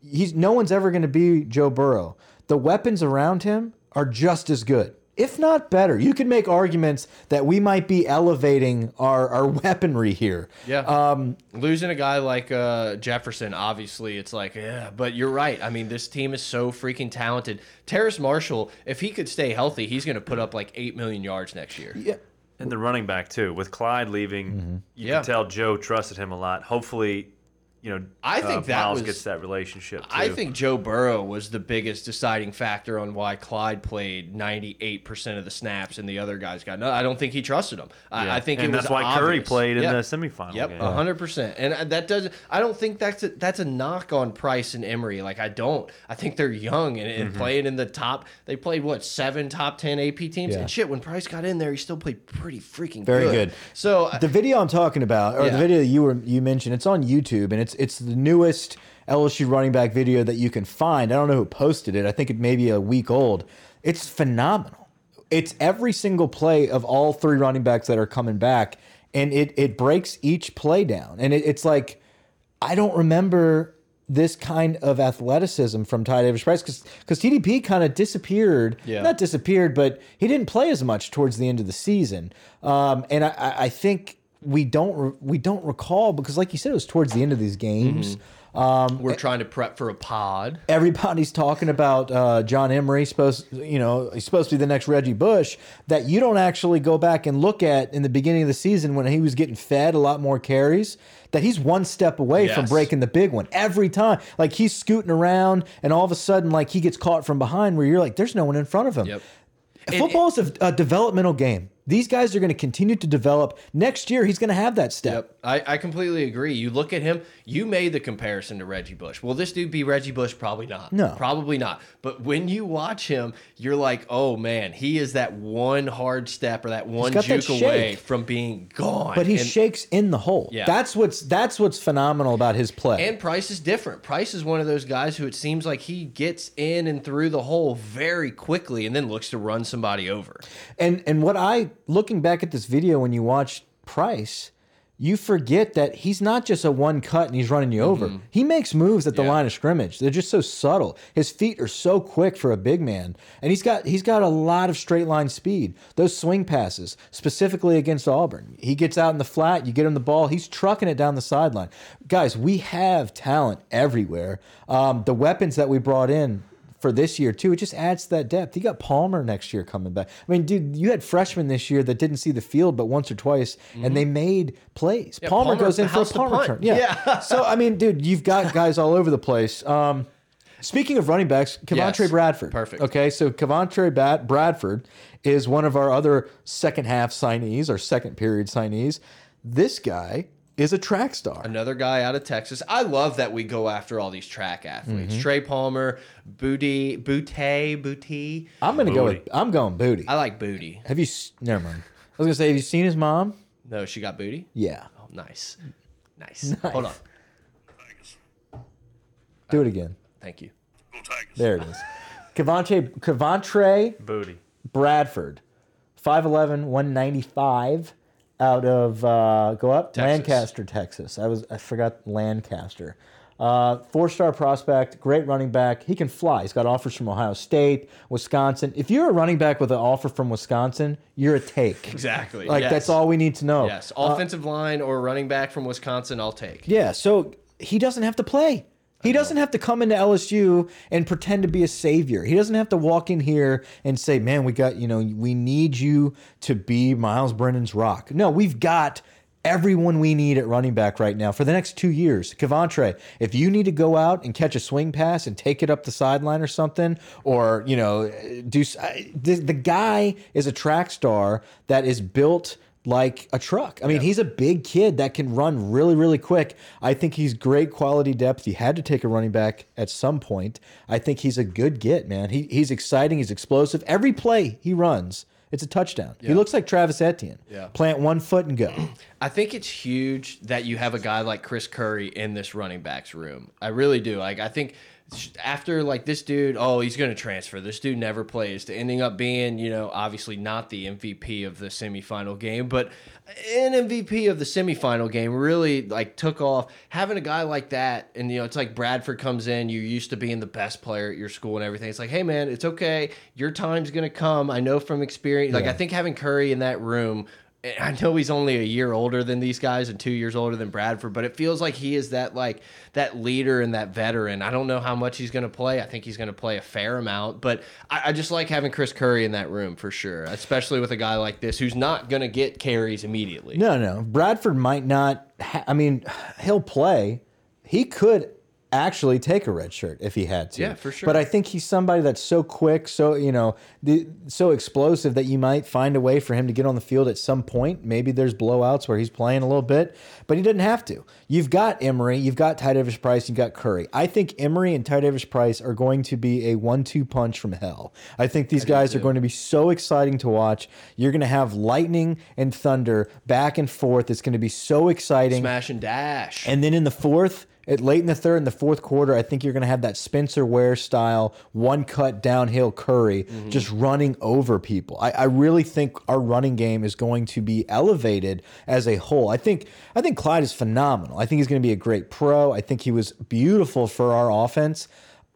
he's no one's ever going to be Joe Burrow. The weapons around him are just as good, if not better. You could make arguments that we might be elevating our, our weaponry here. Yeah. Um, Losing a guy like uh, Jefferson, obviously, it's like, yeah, but you're right. I mean, this team is so freaking talented. Terrace Marshall, if he could stay healthy, he's going to put up like 8 million yards next year. yeah. And the running back too, with Clyde leaving, Mm-hmm. you Yeah. can tell Joe trusted him a lot. Hopefully, you know, I think uh, that Myles was- gets that relationship. Too. I think Joe Burrow was the biggest deciding factor on why Clyde played 98% of the snaps and the other guys got no. I don't think he trusted him. I, Yeah. I think and it was that's why Curry obvious. played in the semifinal Yep, game. hundred percent, and uh, that doesn't. I don't think that's a, that's a knock on Price and Emery. Like I don't. I think they're young and, Mm-hmm. playing in the top. They played what seven top ten AP teams Yeah. and shit. When Price got in there, he still played pretty freaking Very good. good. So uh, The video I'm talking about, or the Yeah. video you were you mentioned, it's on YouTube, and it's it's the newest LSU running back video that you can find. I don't know who posted it. I think it may be a week old. It's phenomenal. It's every single play of all three running backs that are coming back, and it it breaks each play down, and it, it's like I don't remember this kind of athleticism from Ty Davis Price because because TDP kind of disappeared. Yeah. Not disappeared, but he didn't play as much towards the end of the season. Um, and I- I, I think we don't we don't recall because, like you said, it was towards the end of these games. Um, we're trying to prep for a pod. everybody's talking about uh, John Emery supposed you know he's supposed to be the next Reggie Bush that you don't actually go back and look at in the beginning of the season when he was getting fed a lot more carries that he's one step away from breaking the big one every time like he's scooting around and all of a sudden like he gets caught from behind where you're like there's no one in front of him Yep. football is a, a developmental game these guys are going to continue to develop next year he's going to have that step Yep, I, I completely agree. You look at him, you made the comparison to Reggie Bush. Will this dude be Reggie Bush? Probably not. No. Probably not. But when you watch him, you're like, oh man, he is that one hard step or that one got that juke away from being gone. but he And- shakes in the hole Yeah. that's what's that's what's phenomenal about his play And Price is different. Price is one of those guys who it seems like he gets in and through the hole very quickly and then looks to run somebody over. And and what I looking back at this video when you watch Price, you forget that he's not just a one cut and he's running you over. He makes moves at the. Yeah. line of scrimmage. They're just so subtle. His feet are so quick for a big man, and he's got he's got a lot of straight line speed. Those swing passes, specifically against Auburn, he gets out in the flat. You get him the ball, he's trucking it down the sideline. Guys, we have talent everywhere. Um, the weapons that we brought in for this year too. It just adds to that depth. You got Palmer next year coming back. I mean, dude, you had freshmen this year that didn't see the field but once or twice, and they made plays. Palmer, Palmer goes in for a punt return. Yeah. Yeah. so I mean, dude, you've got guys all over the place. Um, speaking of running backs, Kevontre Yes. Bradford. Perfect. Okay, so Kevontre Bat Bradford is one of our other second half signees or second period signees. This guy is a track star. Another guy out of Texas. I love that we go after all these track athletes. Mm-hmm. Trey Palmer, Booty, Booty, Booty. I'm gonna go with I'm going booty. I like Booty. Have you? s- Never mind. I was gonna say, have you seen his mom? No, she got Booty. Yeah. Oh, nice. Nice. Hold on. Do it again. Thank you. There it is. Kevontre Cavantre Booty. Bradford, 5'11", 195 out of uh, go up Texas. Lancaster, Texas. I was I forgot Lancaster. Uh, four star prospect, great running back. He can fly. He's got offers from Ohio State, Wisconsin. If you're a running back with an offer from Wisconsin, you're a take. Exactly. Like yes. that's all we need to know. Yes. Offensive line or running back from Wisconsin, I'll take. Yeah, so he doesn't have to play. He doesn't have to come into LSU and pretend to be a savior. He doesn't have to walk in here and say, "Man, we got, you know, we need you to be Myles Brennan's rock." No, we've got everyone we need at running back right now for the next 2 years. Kevontre, if you need to go out and catch a swing pass and take it up the sideline or something or, you know, do the, the guy is a track star that is built like a truck. I mean, he's a big kid that can run really, really quick. I think he's great quality depth. He had to take a running back at some point. I think he's a good get, man. He, he's exciting. He's explosive. Every play he runs, it's a touchdown. He looks like Travis Etienne. Yeah. Plant one foot and go. I think it's huge that you have a guy like Chris Curry in this running backs room. I really do. Like I think after like this dude, oh, he's going to transfer. This dude never plays to ending up being, you know, obviously not the MVP of the semifinal game, but an MVP of the semifinal game really like took off. Having a guy like that, and you know, it's like Bradford comes in. You're used to being the best player at your school and everything. It's like, hey man, it's okay. Your time's gonna come. I know from experience. Like I think having Curry in that room. I know he's only a year older than these guys and two years older than Bradford, but it feels like he is that like that leader and that veteran. I don't know how much he's going to play. I think he's going to play a fair amount, but I, I just like having Chris Curry in that room for sure, especially with a guy like this who's not going to get carries immediately. No, no. Bradford might not. I mean, he'll play. He could actually take a red shirt if he had to. Yeah, for sure. But I think he's somebody that's so quick, so you know, the, so explosive that you might find a way for him to get on the field at some point. Maybe there's blowouts where he's playing a little bit, but he didn't have to. You've got Emery, you've got Ty Davis Price, you've got Curry. I think Emery and Ty Davis Price are going to be a one-two punch from hell. I think these guys are going to be so exciting to watch. You're going to have lightning and thunder back and forth. It's going to be so exciting. Smash and dash. And then in the fourth, at late in the third and the fourth quarter, I think you're going to have that Spencer Ware style one cut downhill Curry mm-hmm. just running over people. I, I really think our running game is going to be elevated as a whole. I think I think Clyde is phenomenal. I think he's going to be a great pro. I think he was beautiful for our offense.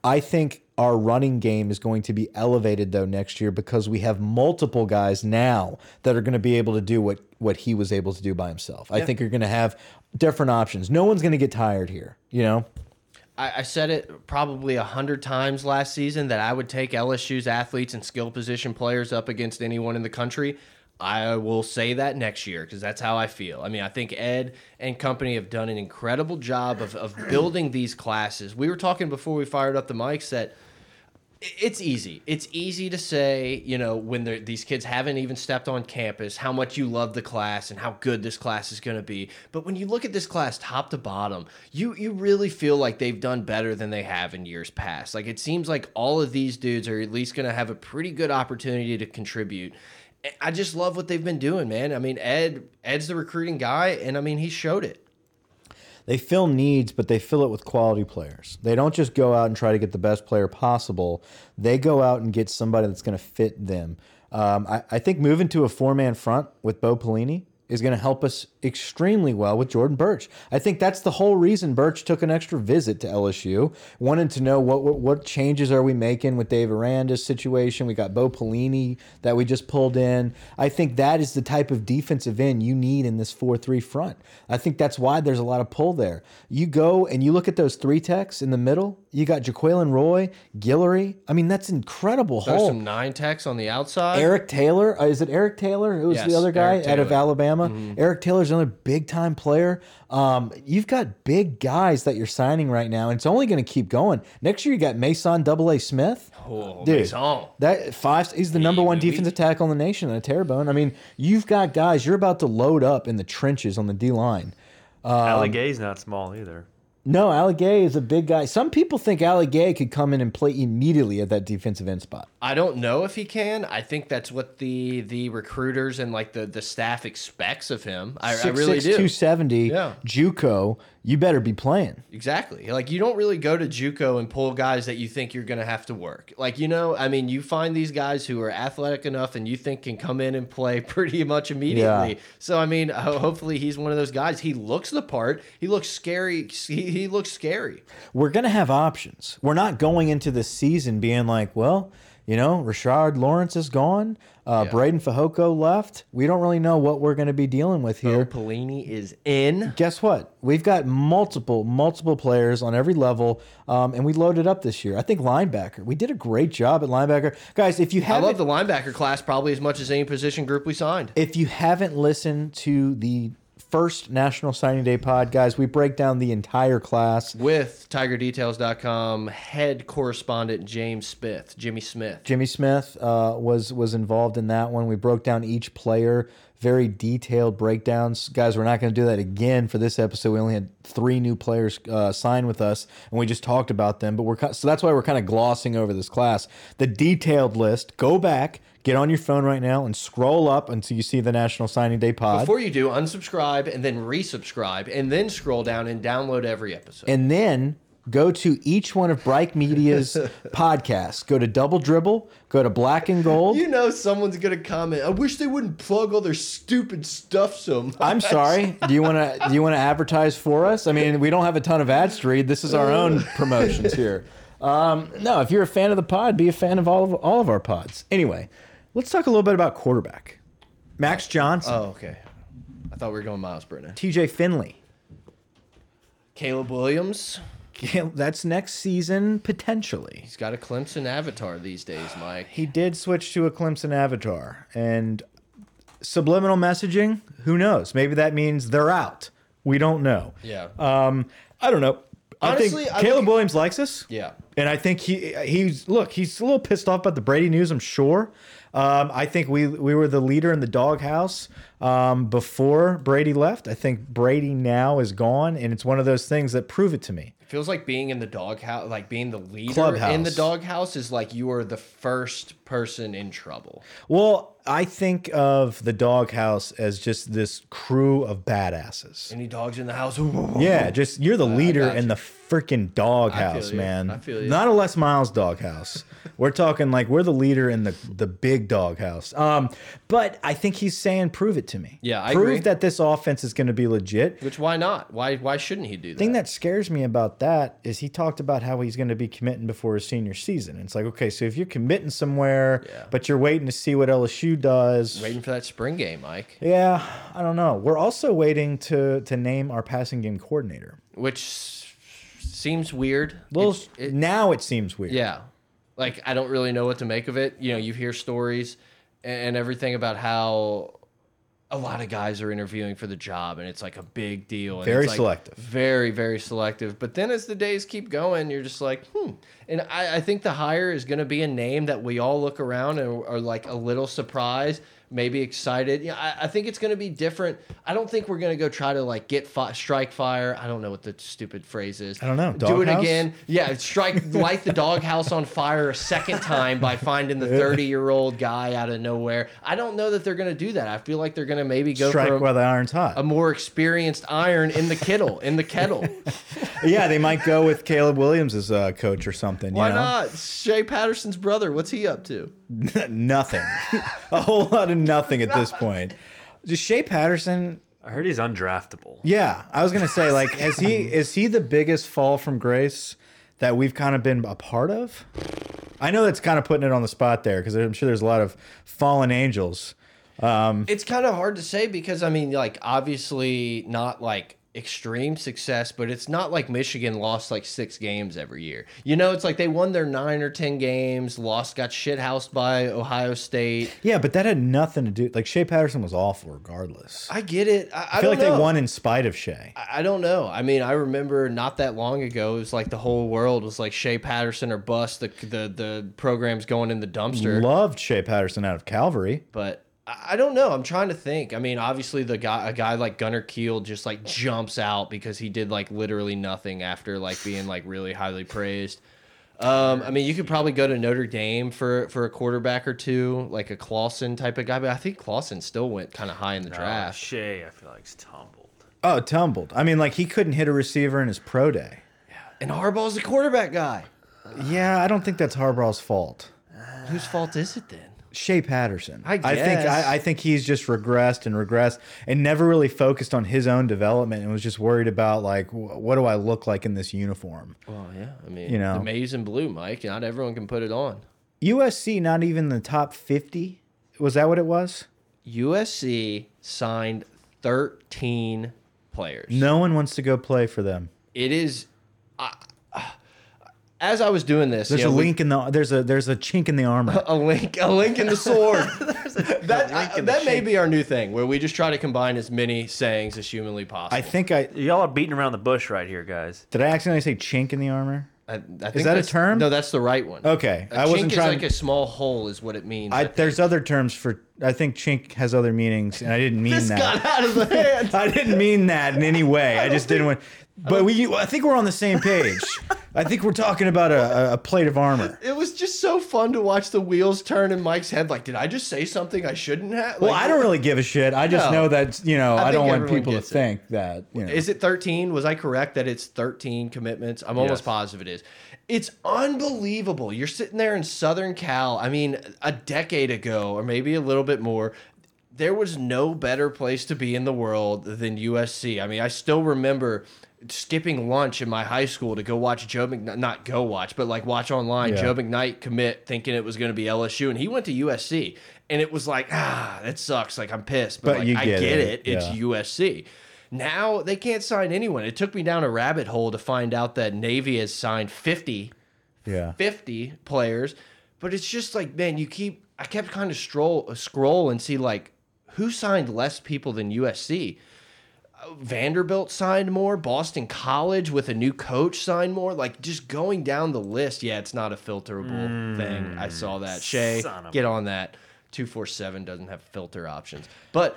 I think our running game is going to be elevated though next year because we have multiple guys now that are going to be able to do what what he was able to do by himself. I think you're going to have different options. No one's going to get tired here, you know. I, I said it probably a hundred times last season that I would take LSU's athletes and skill position players up against anyone in the country. I will say that next year because that's how I feel. I mean, I think Ed and company have done an incredible job of, of building these classes. We were talking before we fired up the mics that it's easy. It's easy to say, you know, when these kids haven't even stepped on campus, how much you love the class and how good this class is going to be. But when you look at this class top to bottom, you you really feel like they've done better than they have in years past. Like it seems like all of these dudes are at least going to have a pretty good opportunity to contribute. I just love what they've been doing, man. I mean, Ed Ed's the recruiting guy, and I mean he showed it. They fill needs, but they fill it with quality players. They don't just go out and try to get the best player possible. They go out and get somebody that's going to fit them. Um, I, I think moving to a four man front with Bo Pelini is going to help us extremely well with Jordan Burch. I think that's the whole reason Burch took an extra visit to LSU, wanted to know what what, what changes are we making with Dave Aranda's situation. We got Bo Pelini that we just pulled in. I think that is the type of defensive end you need in this 4-3 front. I think that's why there's a lot of pull there. You go and you look at those three techs in the middle. You got Jaquelin Roy, Guillory. I mean, that's incredible. There's haul. some nine techs on the outside. Eric Taylor. Uh, is it Eric Taylor? Who was Yes, the other guy out of Taylor. Alabama? Eric Taylor's another big time player. Um, you've got big guys that you're signing right now, and it's only going to keep going. Next year, you got Mason Double A Smith. Oh, Dude, Mason. That five, he's the number one oui, oui. defensive tackle in the nation and a Terrebonne. I mean, you've got guys. You're about to load up in the trenches on the D line. Um, Ali Gaye's not small either. No, Ali Gaye is a big guy. Some people think Ali Gaye could come in and play immediately at that defensive end spot. I don't know if he can. I think that's what the the recruiters and like the the staff expects of him. I, I really do. 270, Yeah. JUCO, you better be playing. Exactly. Like you don't really go to JUCO and pull guys that you think you're going to have to work. Like you know, I mean, you find these guys who are athletic enough and you think can come in and play pretty much immediately. Yeah. So I mean, ho hopefully he's one of those guys. He looks the part. He looks scary. He, he looks scary. We're going to have options. We're not going into the season being like, well, you know, Rashard Lawrence is gone. Uh, Yeah. Breiden Fehoko left. We don't really know what we're going to be dealing with Bo here. Pelini is in. Guess what? We've got multiple, multiple players on every level, um, and we loaded up this year. I think linebacker. We did a great job at linebacker, guys. If you haven't, love the linebacker class probably as much as any position group we signed. If you haven't listened to the first National Signing Day pod, guys, we break down the entire class. With TigerDetails.com head correspondent James Smith, Jimmy Smith. Jimmy Smith uh, was was involved in that one. We broke down each player, very detailed breakdowns. Guys, we're not going to do that again for this episode. We only had three new players uh, sign with us, and we just talked about them. But we're so that's why we're kind of glossing over this class. The detailed list. Go back, get on your phone right now, and scroll up until you see the National Signing Day pod. Before you do, unsubscribe and then resubscribe and then scroll down and download every episode. and then go to each one of Bright Media's podcasts. Go to Double Dribble, go to Black and Gold. you know someone's gonna comment. I wish they wouldn't plug all their stupid stuff so much. I'm sorry. Do you want to do you want to advertise for us? I mean, we don't have a ton of ads to read. This is our own promotions here. Um, no, if you're a fan of the pod, be a fan of all of all of our pods. Anyway, let's talk a little bit about quarterback. Max Johnson, Oh, okay. I thought we were going Myles Brennan. TJ Finley. Caleb Williams. That's next season potentially. He's got a Clemson avatar these days, Mike. He did switch to a Clemson avatar and subliminal messaging. Who knows? Maybe that means they're out. We don't know. Yeah. Um, I don't know. Honestly, I think I Caleb think- Williams likes us. Yeah. And I think he he's look he's a little pissed off about the Brady news. I'm sure. Um, I think we we were the leader in the doghouse um, before Brady left. I think Brady now is gone, and it's one of those things that prove it to me. It feels like being in the doghouse, like being the leader Clubhouse. in the doghouse, is like you are the first person in trouble. Well, I think of the doghouse as just this crew of badasses. Any dogs in the house? Yeah, just you're the leader got in the freaking doghouse, man. I feel you. Not a Les Miles doghouse. we're talking like we're the leader in the the big doghouse. Um, but I think he's saying, prove it to me. Yeah, I prove agree. that this offense is going to be legit. Which why not? Why why shouldn't he do that? The thing that scares me about that is he talked about how he's going to be committing before his senior season. It's like, okay, so if you're committing somewhere, Yeah. but you're waiting to see what LSU does, Waiting for that spring game, Mike. yeah, I don't know. We're also waiting to to name our passing game coordinator. Which seems weird. Well, It's- it- now it seems weird. yeah. Like I don't really know what to make of it. You know, you hear stories and everything about how a lot of guys are interviewing for the job and it's like a big deal. And Very it's, like, selective. Very, very selective. But then as the days keep going, you're just like, hmm. And I, I think the hire is going to be a name that we all look around and are like a little surprised, maybe excited. Yeah, I, I think it's going to be different. I don't think we're going to go try to like get fi strike fire. I don't know what the stupid phrase is. I don't know. Do it Doghouse? again. Yeah, strike light the doghouse on fire a second time by finding the 30 year old guy out of nowhere. I don't know that they're going to do that. I feel like they're going to maybe go Strike for a, while the iron's hot. a more experienced iron in the kettle. In the kettle. yeah, they might go with Caleb Williams as a uh, coach or something. Why you know? not? Shea Patterson's brother. What's he up to? nothing. a whole lot of nothing at this point. Just Shea Patterson. I heard he's undraftable. Yeah, I was gonna say like, is he is he the biggest fall from grace that we've kind of been a part of? I know that's kind of putting it on the spot there because I'm sure there's a lot of fallen angels. Um, It's kind of hard to say because I mean, like obviously not like extreme success, but it's not like Michigan lost like six games every year. You know, it's like they won their nine or ten games, lost, got shit housed by Ohio State. Yeah, but that had nothing to do. Like Shea Patterson was awful regardless. I, I get it. I, I feel don't like know. they won in spite of Shea. I I don't know. I mean, I remember not that long ago, it was like the whole world was like Shea Patterson or bust. The the the program's going in the dumpster. Loved Shea Patterson out of Calvary. but I I don't know. I'm trying to think. I mean, obviously the guy, a guy like Gunner Kiel, just like jumps out because he did like literally nothing after like being like really highly praised. Um, I mean, you could probably go to Notre Dame for for a quarterback or two, like a Clausen type of guy. But I think Clausen still went kind of high in the Uh, draft. Shea, I feel like, is tumbled. Oh, tumbled. I mean, like he couldn't hit a receiver in his pro day. Yeah, And Harbaugh's the quarterback guy. Yeah, I don't think that's Harbaugh's fault. Whose fault is it then? Shea Patterson. I think guess. I, I think he's just regressed and regressed and never really focused on his own development and was just worried about like wh- what do I look like in this uniform. Well, yeah. I mean, You know. the maize and blue, Mike. Not everyone can put it on. USC not even the top fifty. Was that what it was? USC signed 13 players. No one wants to go play for them. It is. I as I was doing this, There's you a know, we- link in the there's a there's a chink in the armor. a link, a link in the sword. that I- that may be our new thing, where we just try to combine as many sayings as humanly possible. I think I Y'all are beating around the bush right here, guys. did I accidentally say chink in the armor? I, I think that a term? No, that's the right one. Okay, A I wasn't chink trying- is like a small hole, is what it means. I, there's other terms for I think chink has other meanings and I didn't mean this that. got out of the hand. I didn't mean that in any way. I, just didn't want. But we, I think we're on the same page. I think we're talking about a, a plate of armor. It was just so fun to watch the wheels turn in Mike's head. Like, did I just say something I shouldn't have? Well, Like, I don't really give a shit. I just No. know that you know I I, don't want people to it. think that you know. Is it 13? Was I correct that it's 13 commitments? I'm almost Yes. positive it is. It's unbelievable. You're sitting there in Southern Cal. I mean, a decade ago, or maybe a little bit more, there was no better place to be in the world than USC. I mean, I still remember skipping lunch in my high school to go watch Joe McKnight, not go watch, but like watch online Yeah. Joe McKnight commit thinking it was going to be LSU. And he went to USC. And it was like, ah, that sucks. Like, I'm pissed. But, But like, you I get get it. it. It's Yeah. USC. Now they can't sign anyone. It took me down a rabbit hole to find out that Navy has signed 50, yeah. 50 players. But it's just like, man, you keep. I kept kind of stroll scroll and see like who signed less people than USC. Vanderbilt signed more. Boston College with a new coach signed more. Like just going down the list. Yeah, it's not a filterable thing. I saw that. Shay, get on that. Two four seven doesn't have filter options, but.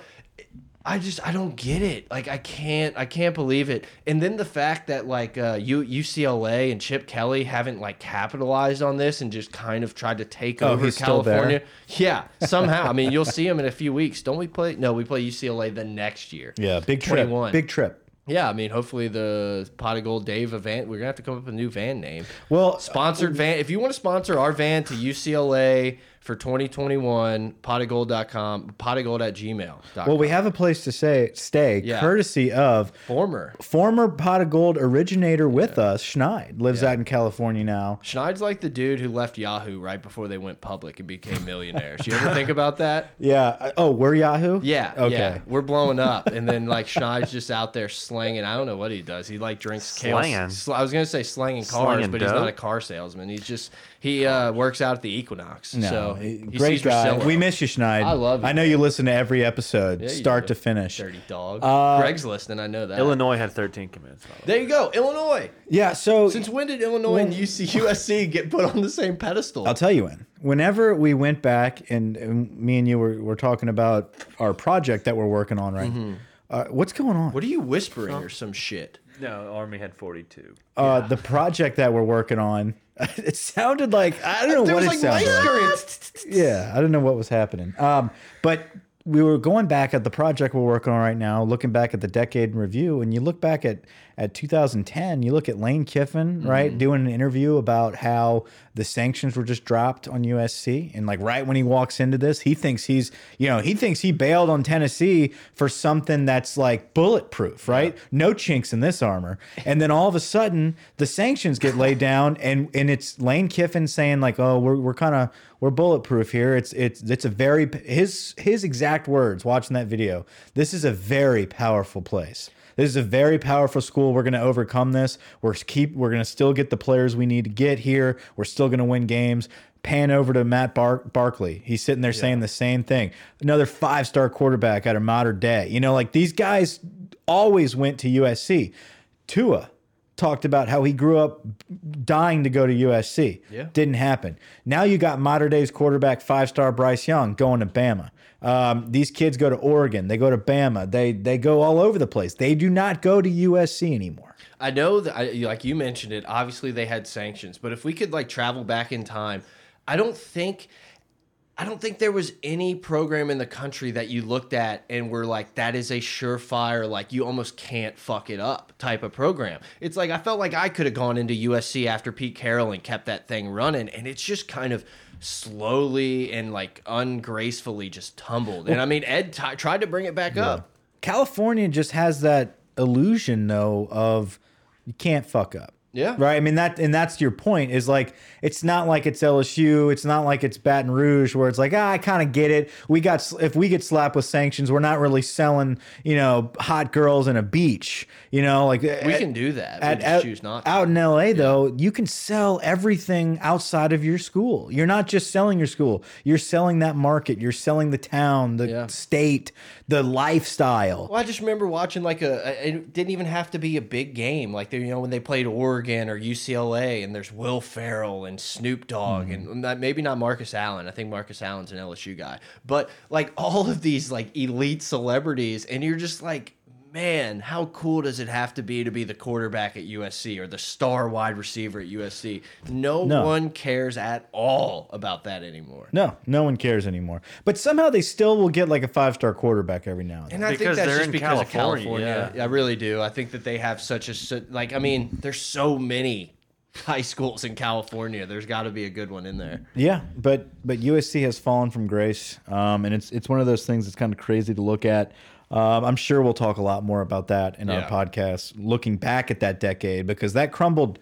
I just I don't get it. Like I can't I can't believe it. And then the fact that like uh, U UCLA and Chip Kelly haven't like capitalized on this and just kind of tried to take Oh, over he's still there? California. Yeah, somehow. I mean, you'll see him in a few weeks. Don't we play? No, we play UCLA the next year. Yeah. Big trip. 21. Big trip. Yeah, I mean, hopefully the pot of gold Dave event. We're gonna have to come up with a new van name. Well, Sponsored van. If you want to sponsor our van to UCLA for 2021, potofgold.com, potofgold at gmail.com. well, we have a place to say stay, Yeah. courtesy of former. former pot of gold originator with us, Schneid. Lives out in California now. Schneid's like the dude who left Yahoo right before they went public and became millionaires. You ever think about that? Yeah. Oh, we're Yahoo. Yeah. Okay. Yeah. We're blowing up. And then like Schneid's just out there slanging. I don't know what he does. He like drinks Slanging? chaos. Sl I was gonna say slanging cars, Slanging but he's not a car salesman. He's just he uh, works out at the Equinox. No, so he- he great guy. Priscilla. We miss you, Schneid. I love you, I know you listen to every episode, Yeah, start do. to finish. Dirty dog. Uh, Greg's listening. I know that. Illinois had 13 commits. by the way. There you go. Illinois. Yeah. So Since when did Illinois and UC USC get put on the same pedestal? I'll tell you when. Whenever we went back and, and me and you were, were talking about our project that we're working on right. Uh, what's going on? what are you whispering or some shit? No, Army had 42. uh, the project that we're working on. It sounded like I don't know There what was it like sounded like. Yeah, I don't know what was happening. Um, but we were going back at the project we're working on right now, looking back at the decade in review, and you look back at at 2010, you look at Lane Kiffin, Mm-hmm. right, doing an interview about how the sanctions were just dropped on USC, and like right when he walks into this, he thinks he's, you know, he thinks he bailed on Tennessee for something that's like bulletproof, right? No chinks in this armor, and then all of a sudden the sanctions get laid down, and and it's Lane Kiffin saying like, oh, we're we're kind of we're bulletproof here. It's it's it's a very his his exact words watching that video. This is a very powerful place. This is a very powerful school. We're going to overcome this. We're keep we're going to still get the players we need to get here. We're still going to win games. Pan over to Matt Bar Barkley. He's sitting there saying the same thing. Another five-star quarterback out of Mater Dei. You know, like these guys always went to USC. Tua talked about how he grew up dying to go to USC. Yeah. Didn't happen. Now you got Mater Dei's quarterback five star Bryce Young going to Bama. Um, these kids go to Oregon. They go to Bama. They they go all over the place. They do not go to USC anymore. I know that, I, like you mentioned it. Obviously, they had sanctions, but if we could like travel back in time, I don't think, I don't think there was any program in the country that you looked at and were like, that is a surefire, like you almost can't fuck it up type of program. It's like I felt like I could have gone into USC after Pete Carroll and kept that thing running, and it's just kind of slowly and like ungracefully just tumbled. And I mean, Ed tried to bring it back up. California just has that illusion though of you can't fuck up. Yeah. Right. I mean that, and that's your point. Is like it's not like it's LSU. It's not like it's Baton Rouge where it's like ah, I kind of get it. We got if we get slapped with sanctions, we're not really selling you know hot girls in a beach. You know, like We at- can do that. We at, just out, choose not to. out in LA though, you can sell everything outside of your school. You're not just selling your school. You're selling that market. You're selling the town, the Yeah. state, the lifestyle. Well, I just remember watching like a. a- It didn't even have to be a big game, like they, you know when they played Oregon or UCLA, and there's Will Ferrell and Snoop Dogg, and mm-hmm. maybe not Marcus Allen. I think Marcus Allen's an LSU guy, but like all of these like elite celebrities, and you're just like. Man, how cool does it have to be to be the quarterback at USC or the star wide receiver at USC? No, No. one cares at all about that anymore. No, no one cares anymore. But somehow they still will get like a five star quarterback every now and then. And I think Because that's they're just in because of California, California. yeah. I really do. I think that they have such a like. I mean, there's so many high schools in California. There's got to be a good one in there. Yeah, but but USC has fallen from grace, um, and it's it's one of those things that's kind of crazy to look at. Um, I'm sure we'll talk a lot more about that in Yeah. our podcast, looking back at that decade because that crumbled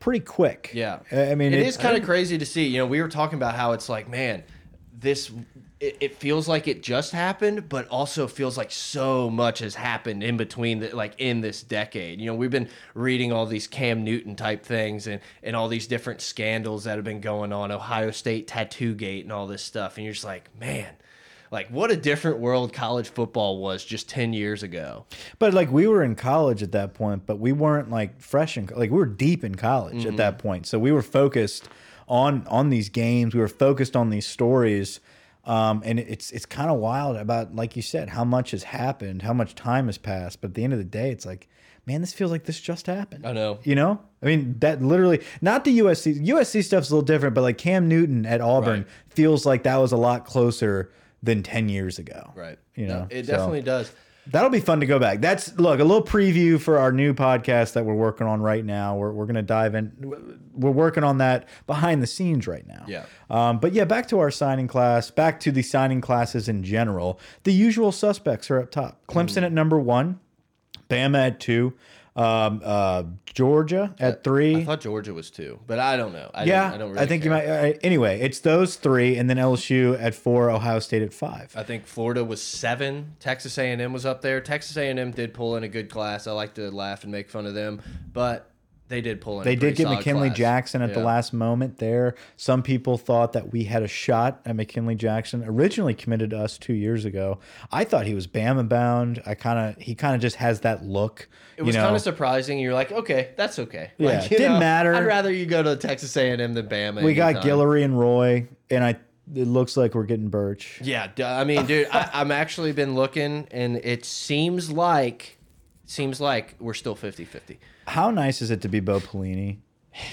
pretty quick. Yeah, I mean it is kind of crazy to see. You know, we were talking about how it's like, man, this. It, it feels like it just happened, but also feels like so much has happened in between, the, like in this decade. You know, we've been reading all these Cam Newton type things and and all these different scandals that have been going on, Ohio State tattoo gate and all this stuff, and you're just like, man, like what a different world college football was just ten years ago. But like we were in college at that point, but we weren't like fresh in like we were deep in college Mm-hmm. at that point. So we were focused on on these games. We were focused on these stories. Um, and it's it's kind of wild about like you said how much has happened, how much time has passed. But at the end of the day, it's like, man, this feels like this just happened. I know. You know, I mean that literally not the USC USC stuff's a little different, but like Cam Newton at Auburn Right. feels like that was a lot closer than ten years ago. Right. You No, know, it so- definitely does. That'll be fun to go back. That's look a little preview for our new podcast that we're working on right now. We're we're gonna dive in. We're working on that behind the scenes right now. Yeah. Um, but yeah, back to our signing class. Back to the signing classes in general. The usual suspects are up top. Clemson at number one, Bama at two, um, uh, Georgia at three. I thought Georgia was two, but I don't know. I yeah, don't, I don't really. think you might. Uh, anyway, it's those three, and then LSU at four, Ohio State at five. I think Florida was seven. Texas A&M was up there. Texas A&M did pull in a good class. I like to laugh and make fun of them, but they did pull in. They did get McKinley class. Jackson at the last moment there. Some people thought that we had a shot at McKinley Jackson. Originally committed to us two years ago. I thought he was Bama bound. I kind of he kind of just has that look. It was kind of surprising. You're like, okay, that's okay. Yeah, like, didn't know, matter. I'd rather you go to Texas A&M than Bama. we got anytime. Guillory and Roy, and I. It looks like we're getting Burch. Yeah, I mean, dude, I, I'm actually been looking, and it seems like, seems like we're still 50-50. How nice is it to be Bo Pelini?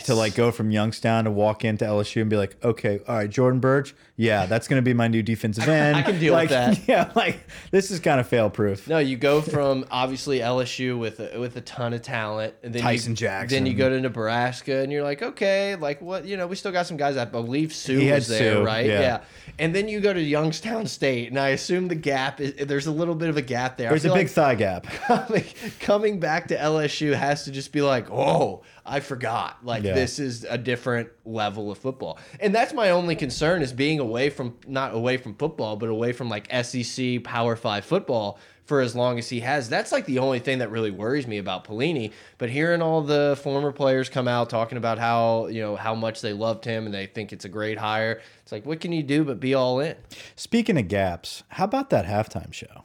To like go from Youngstown to walk into LSU and be like, okay, all right, Jordan Burch, yeah, that's gonna be my new defensive end. I can deal with like, that. Yeah, like this is kind of fail proof. No, you go from obviously LSU with a, with a ton of talent, and then Tyson you, Jackson. Then you go to Nebraska, and you're like, okay, like what? You know, we still got some guys. I believe Suh He was there, Suh, right? yeah. And then you go to Youngstown State, and I assume the gap is there's a little bit of a gap there. There's a big like thigh gap. coming, coming back to LSU has to just be like, oh, I forgot. Like Yeah. this is a different level of football, and that's my only concern is being away from not away from football, but away from like SEC Power Five football for as long as he has. That's like the only thing that really worries me about Pelini. But hearing all the former players come out talking about how you know how much they loved him and they think it's a great hire, it's like what can you do but be all in? Speaking of gaps, how about that halftime show?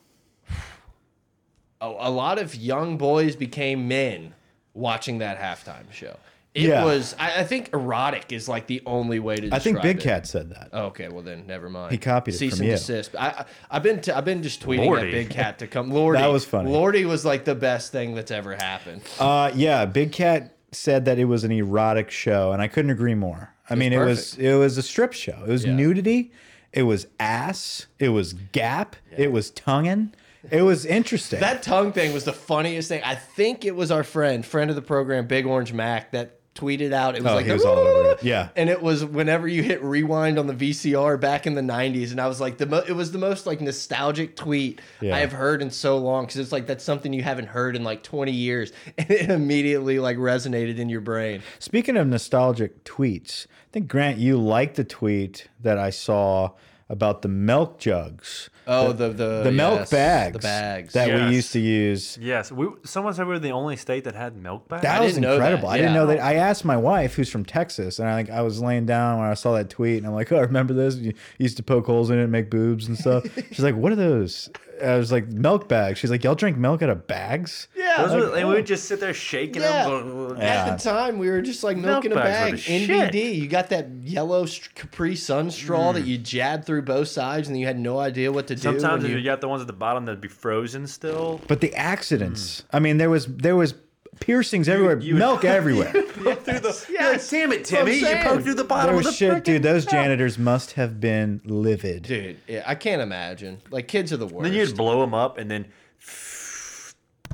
a, oh, a lot of young boys became men watching that halftime show. It Yeah. was, I, I think, erotic is like the only way to. I think Big it. Cat said that. Okay, well then, never mind. He copied it Cease from and you. desist. I, I, I've been, t I've been just tweeting Lordy. at Big Cat to come. Lordy, That was funny. Lordy was like the best thing that's ever happened. Uh, yeah, Big Cat said that it was an erotic show, and I couldn't agree more. I mean, it was it was a strip show. It was Yeah. nudity. It was ass. It was gap. It was tonguing. It was interesting. That tongue thing was the funniest thing. I think it was our friend, friend of the program, Big Orange Mac, that tweeted out. It was Oh, like he was all over it. Yeah. and it was whenever you hit rewind on the VCR back in the '90s, and I was like, the mo it was the most like nostalgic tweet Yeah. I have heard in so long because it's like that's something you haven't heard in like 20 years, and it immediately like resonated in your brain. Speaking of nostalgic tweets, I think Grant, you liked the tweet that I saw about the milk jugs, Oh, the the the milk yes, bags, the bags. that Yes. we used to use. Yes, we. Someone said we were the only state that had milk bags. That was didn't know that, incredible. I didn't know that. I asked my wife, who's from Texas, and I like I was laying down when I saw that tweet, and I'm like, "Oh, remember this? You used to poke holes in it, and make boobs and stuff." She's like, "What are those?" I was like, "Milk bags." She's like, "Y'all drink milk out of bags?" yeah, Those like, were- and we would just sit there shaking Yeah. them. Yeah. At the time, we were just like Milk milking a bags bag. the NBD. shit. You got that yellow Capri Sun straw that mm. you jabbed through both sides, and you had no idea what to do. Sometimes you, you, got the ones at the bottom that'd be frozen still. But the accidents. Mm. I mean, there was there was piercings everywhere, you- milk everywhere. through the, Yes, damn it, that's what I'm Timmy! You saying. poked through the there bottom of the shit, frickin' dude. Those janitors must have been livid. dude, yeah, I can't imagine. Like kids are the worst. Then you'd blow them up and then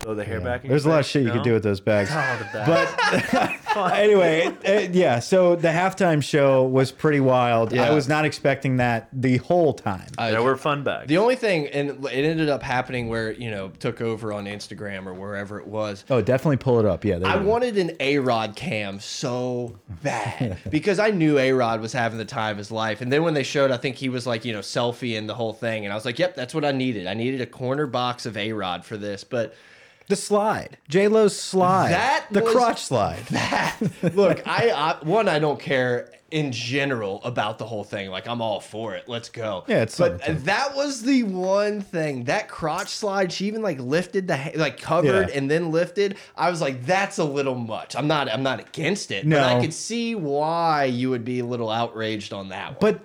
throw the hair back. In There's a your lot of shit you know? could do with those bags. Oh, the bag. But anyway, it- it- yeah. So the halftime show was pretty wild. Yeah. I was not expecting that the whole time. I- There were fun bags. the only thing, and it ended up happening where you know took over on Instagram or wherever it was. oh, definitely pull it up. Yeah, I go. wanted an A Rod cam so bad because I knew A Rod was having the time of his life. And then when they showed, I think he was like, you know, selfie and the whole thing. And I was like, yep, that's what I needed. I needed a corner box of A Rod for this. But the slide, J Lo's slide, That the was- crotch slide. that, look, I, I, one, I don't care in general about the whole thing. Like, I'm all for it. Let's go. Yeah, it's But something. that was the one thing. That crotch slide, she even like lifted the, like covered Yeah. and then lifted. I was like, that's a little much. I'm not, I'm not against it. But I could see why you would be a little outraged on that one. But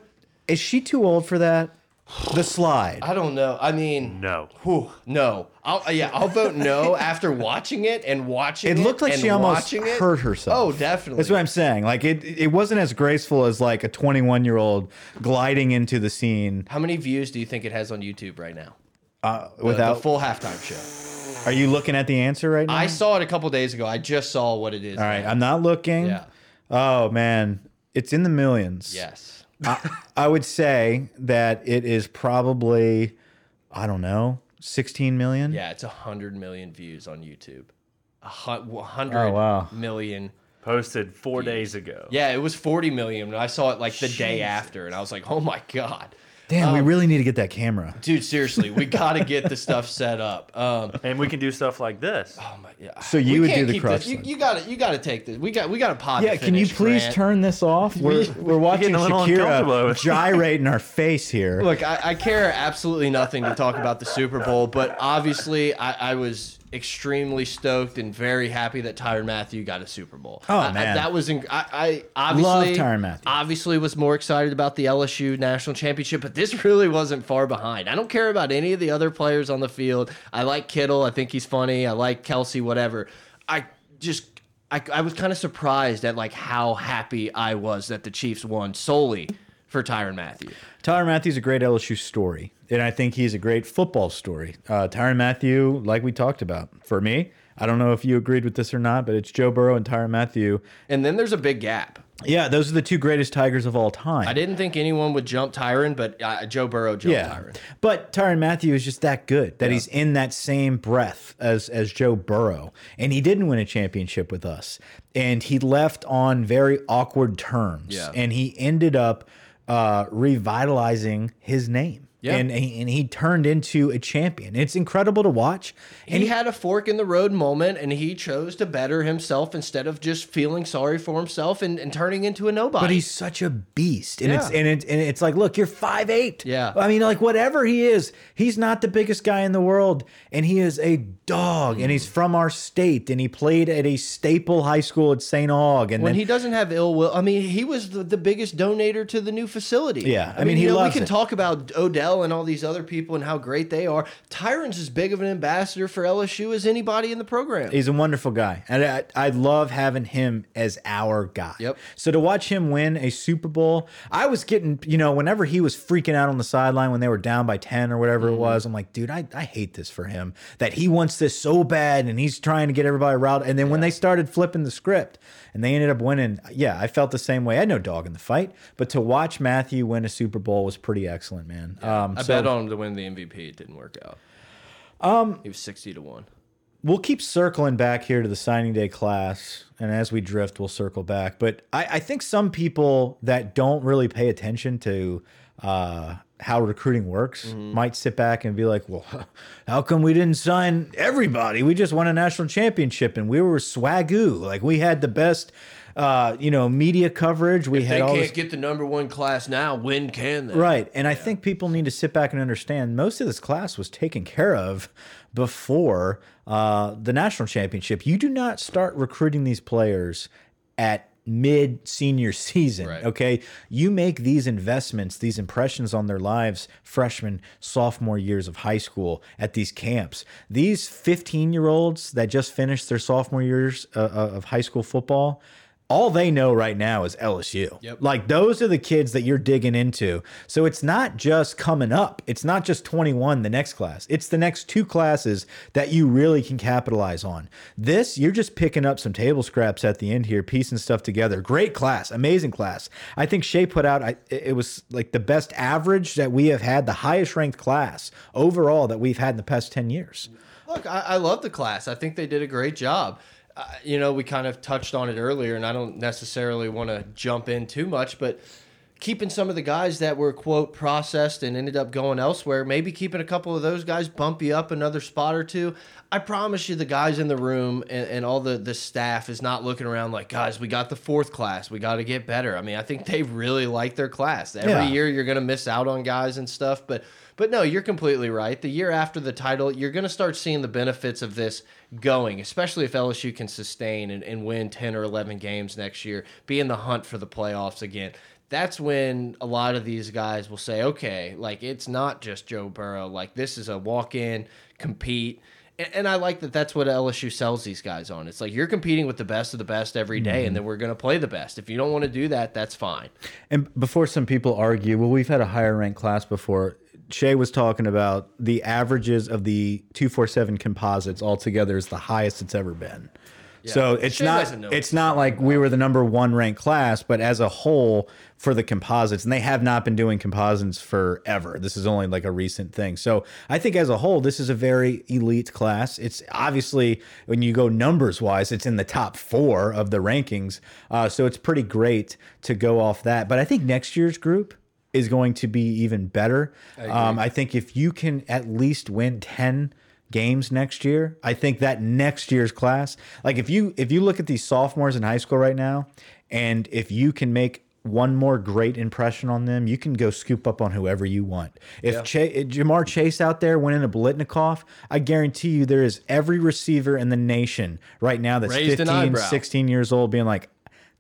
is she too old for that? The slide. I don't know. I mean, no. whew, no. I'll, uh, yeah, I'll vote no after watching it and watching it. It looked like and she almost watching it. hurt herself. Oh, definitely. That's what I'm saying. Like it, it wasn't as graceful as like a 21 year old gliding into the scene How many views do you think it has on YouTube right now? uh, The- without. the full halftime show. are you looking at the answer right now? I saw it a couple days ago. I just saw what it is. All right, now. I'm not looking. Yeah. Oh man, it's in the millions. Yes. I, I would say that it is probably, I don't know, 16 million. Yeah, it's hundred million views on YouTube. A hu- hundred Oh, wow. million. Posted four days ago. Yeah, it was forty million. And I saw it like the day after, and I was like, "Oh my god, Damn, Um, we really need to get that camera. dude! Seriously, we got to get the stuff set up." Um, And we can do stuff like this. oh my, yeah. So you We would do the keep crotch this- You, you got to You got to take this. We got. We got a pod. to Yeah, can you please Grant. turn this off? We're, we're watching a little Shakira uncomfortable. gyrate in our face here. Look, I, I care absolutely nothing to talk about the Super Bowl, but obviously I, I was extremely stoked and very happy that Tyrann Mathieu got a Super Bowl. Oh, I- I- man. that was I, I obviously Tyrann Mathieu. obviously was more excited about the LSU national championship, but this really wasn't far behind. I don't care about any of the other players on the field. I like Kittle. I think he's funny. I like Kelsey. Whatever. I just I, I was kind of surprised at like how happy I was that the Chiefs won solely for Tyrann Mathieu. Tyrann Mathieu's a great LSU story, and I think he's a great football story. Uh, Tyrann Mathieu, like we talked about, for me, I don't know if you agreed with this or not, but it's Joe Burrow and Tyrann Mathieu. And then there's a big gap. Yeah, those are the two greatest Tigers of all time. I didn't think anyone would jump Tyrann, but uh, Joe Burrow jumped yeah. Tyrann. But Tyrann Mathieu is just that good that he's in that same breath as as Joe Burrow, and he didn't win a championship with us, and he left on very awkward terms, Yeah. and he ended up uh, revitalizing his name. Yeah. And, and he turned into a champion. It's incredible to watch. he had a fork in the road moment and he chose to better himself instead of just feeling sorry for himself and, and turning into a nobody. But he's such a beast, and it's and it, and it's like, look, you're five eight. Yeah. I mean, like whatever he is, he's not the biggest guy in the world, and he is a dog, and he's from our state, and he played at a staple high school at St. Aug, and when then he doesn't have ill will, I mean, he was the, the biggest donator to the new facility. Yeah, I mean, he you know, loves we can it. talk about Odell and all these other people and how great they are. Tyrann's as big of an ambassador for LSU as anybody in the program. He's a wonderful guy, and I, I love having him as our guy. Yep. So to watch him win a Super Bowl, I was getting, you know, whenever he was freaking out on the sideline when they were down by ten or whatever Mm-hmm. it was, I'm like, dude, I, I hate this for him that he wants this so bad and he's trying to get everybody riled. And then when they started flipping the script and they ended up winning, yeah, I felt the same way. I had no dog in the fight, but to watch Mathieu win a Super Bowl was pretty excellent, man. Um, I so- bet on him to win the MVP. It didn't work out. Um, he was sixty to one. we'll keep circling back here to the signing day class and as we drift we'll circle back but i, I think some people that don't really pay attention to uh, how recruiting works might sit back and be like well how come we didn't sign everybody we just won a national championship and we were swagoo like we had the best uh, you know media coverage we If had they can't this get the number one class now, when can they? Right. And I think people need to sit back and understand most of this class was taken care of before uh, the national championship. You do not start recruiting these players at mid senior season. Right. Okay. You make these investments, these impressions on their lives, freshman, sophomore years of high school at these camps. These 15 year olds that just finished their sophomore years uh, uh, of high school football. All they know right now is LSU. Yep. Like those are the kids that you're digging into. So it's not just coming up. It's not just 21 the next class. It's the next two classes that you really can capitalize on. This you're just picking up some table scraps at the end here, piecing stuff together. Great class, amazing class. I think Shea put out I, it was like the best average that we have had, the highest ranked class overall that we've had in the past 10 years. Look, I, I love the class. I think they did a great job. Uh, you know, we kind of touched on it earlier, and I don't necessarily want to jump in too much, but keeping some of the guys that were quote processed and ended up going elsewhere, maybe keeping a couple of those guys bump you up another spot or two. I promise you, the guys in the room and, and all the the staff is not looking around like, guys, we got the fourth class, we got to get better. I mean, I think they really like their class. Every Yeah. year you're gonna miss out on guys and stuff, but but no, you're completely right. The year after the title, you're going to start seeing the benefits of this going, especially if LSU can sustain and, and win 10 or 11 games next year, be in the hunt for the playoffs again. That's when a lot of these guys will say, okay, like it's not just Joe Burrow. Like this is a walk in, compete. And, and I like that that's what LSU sells these guys on. It's like you're competing with the best of the best every day, and mm-hmm. then we're going to play the best. If you don't want to do that, that's fine. And before some people argue, well, we've had a higher ranked class before. Shay was talking about the averages of the 247 composites altogether is the highest it's ever been. So it's Shay not doesn't know what it's not like we were the number one ranked class, but as a whole for the composites, and they have not been doing composites forever. This is only like a recent thing. So I think as a whole, this is a very elite class. It's obviously when you go numbers wise, it's in the top four of the rankings. Uh, so it's pretty great to go off that. But I think next year's group is going to be even better. Um, I think if you can at least win 10 games next year, I think that next year's class, like if you if you look at these sophomores in high school right now, and if you can make one more great impression on them, you can go scoop up on whoever you want. If Cha Ja'Marr Chase out there winning a Biletnikoff, I guarantee you there is every receiver in the nation right now that's Raised 15, 16 years old being like,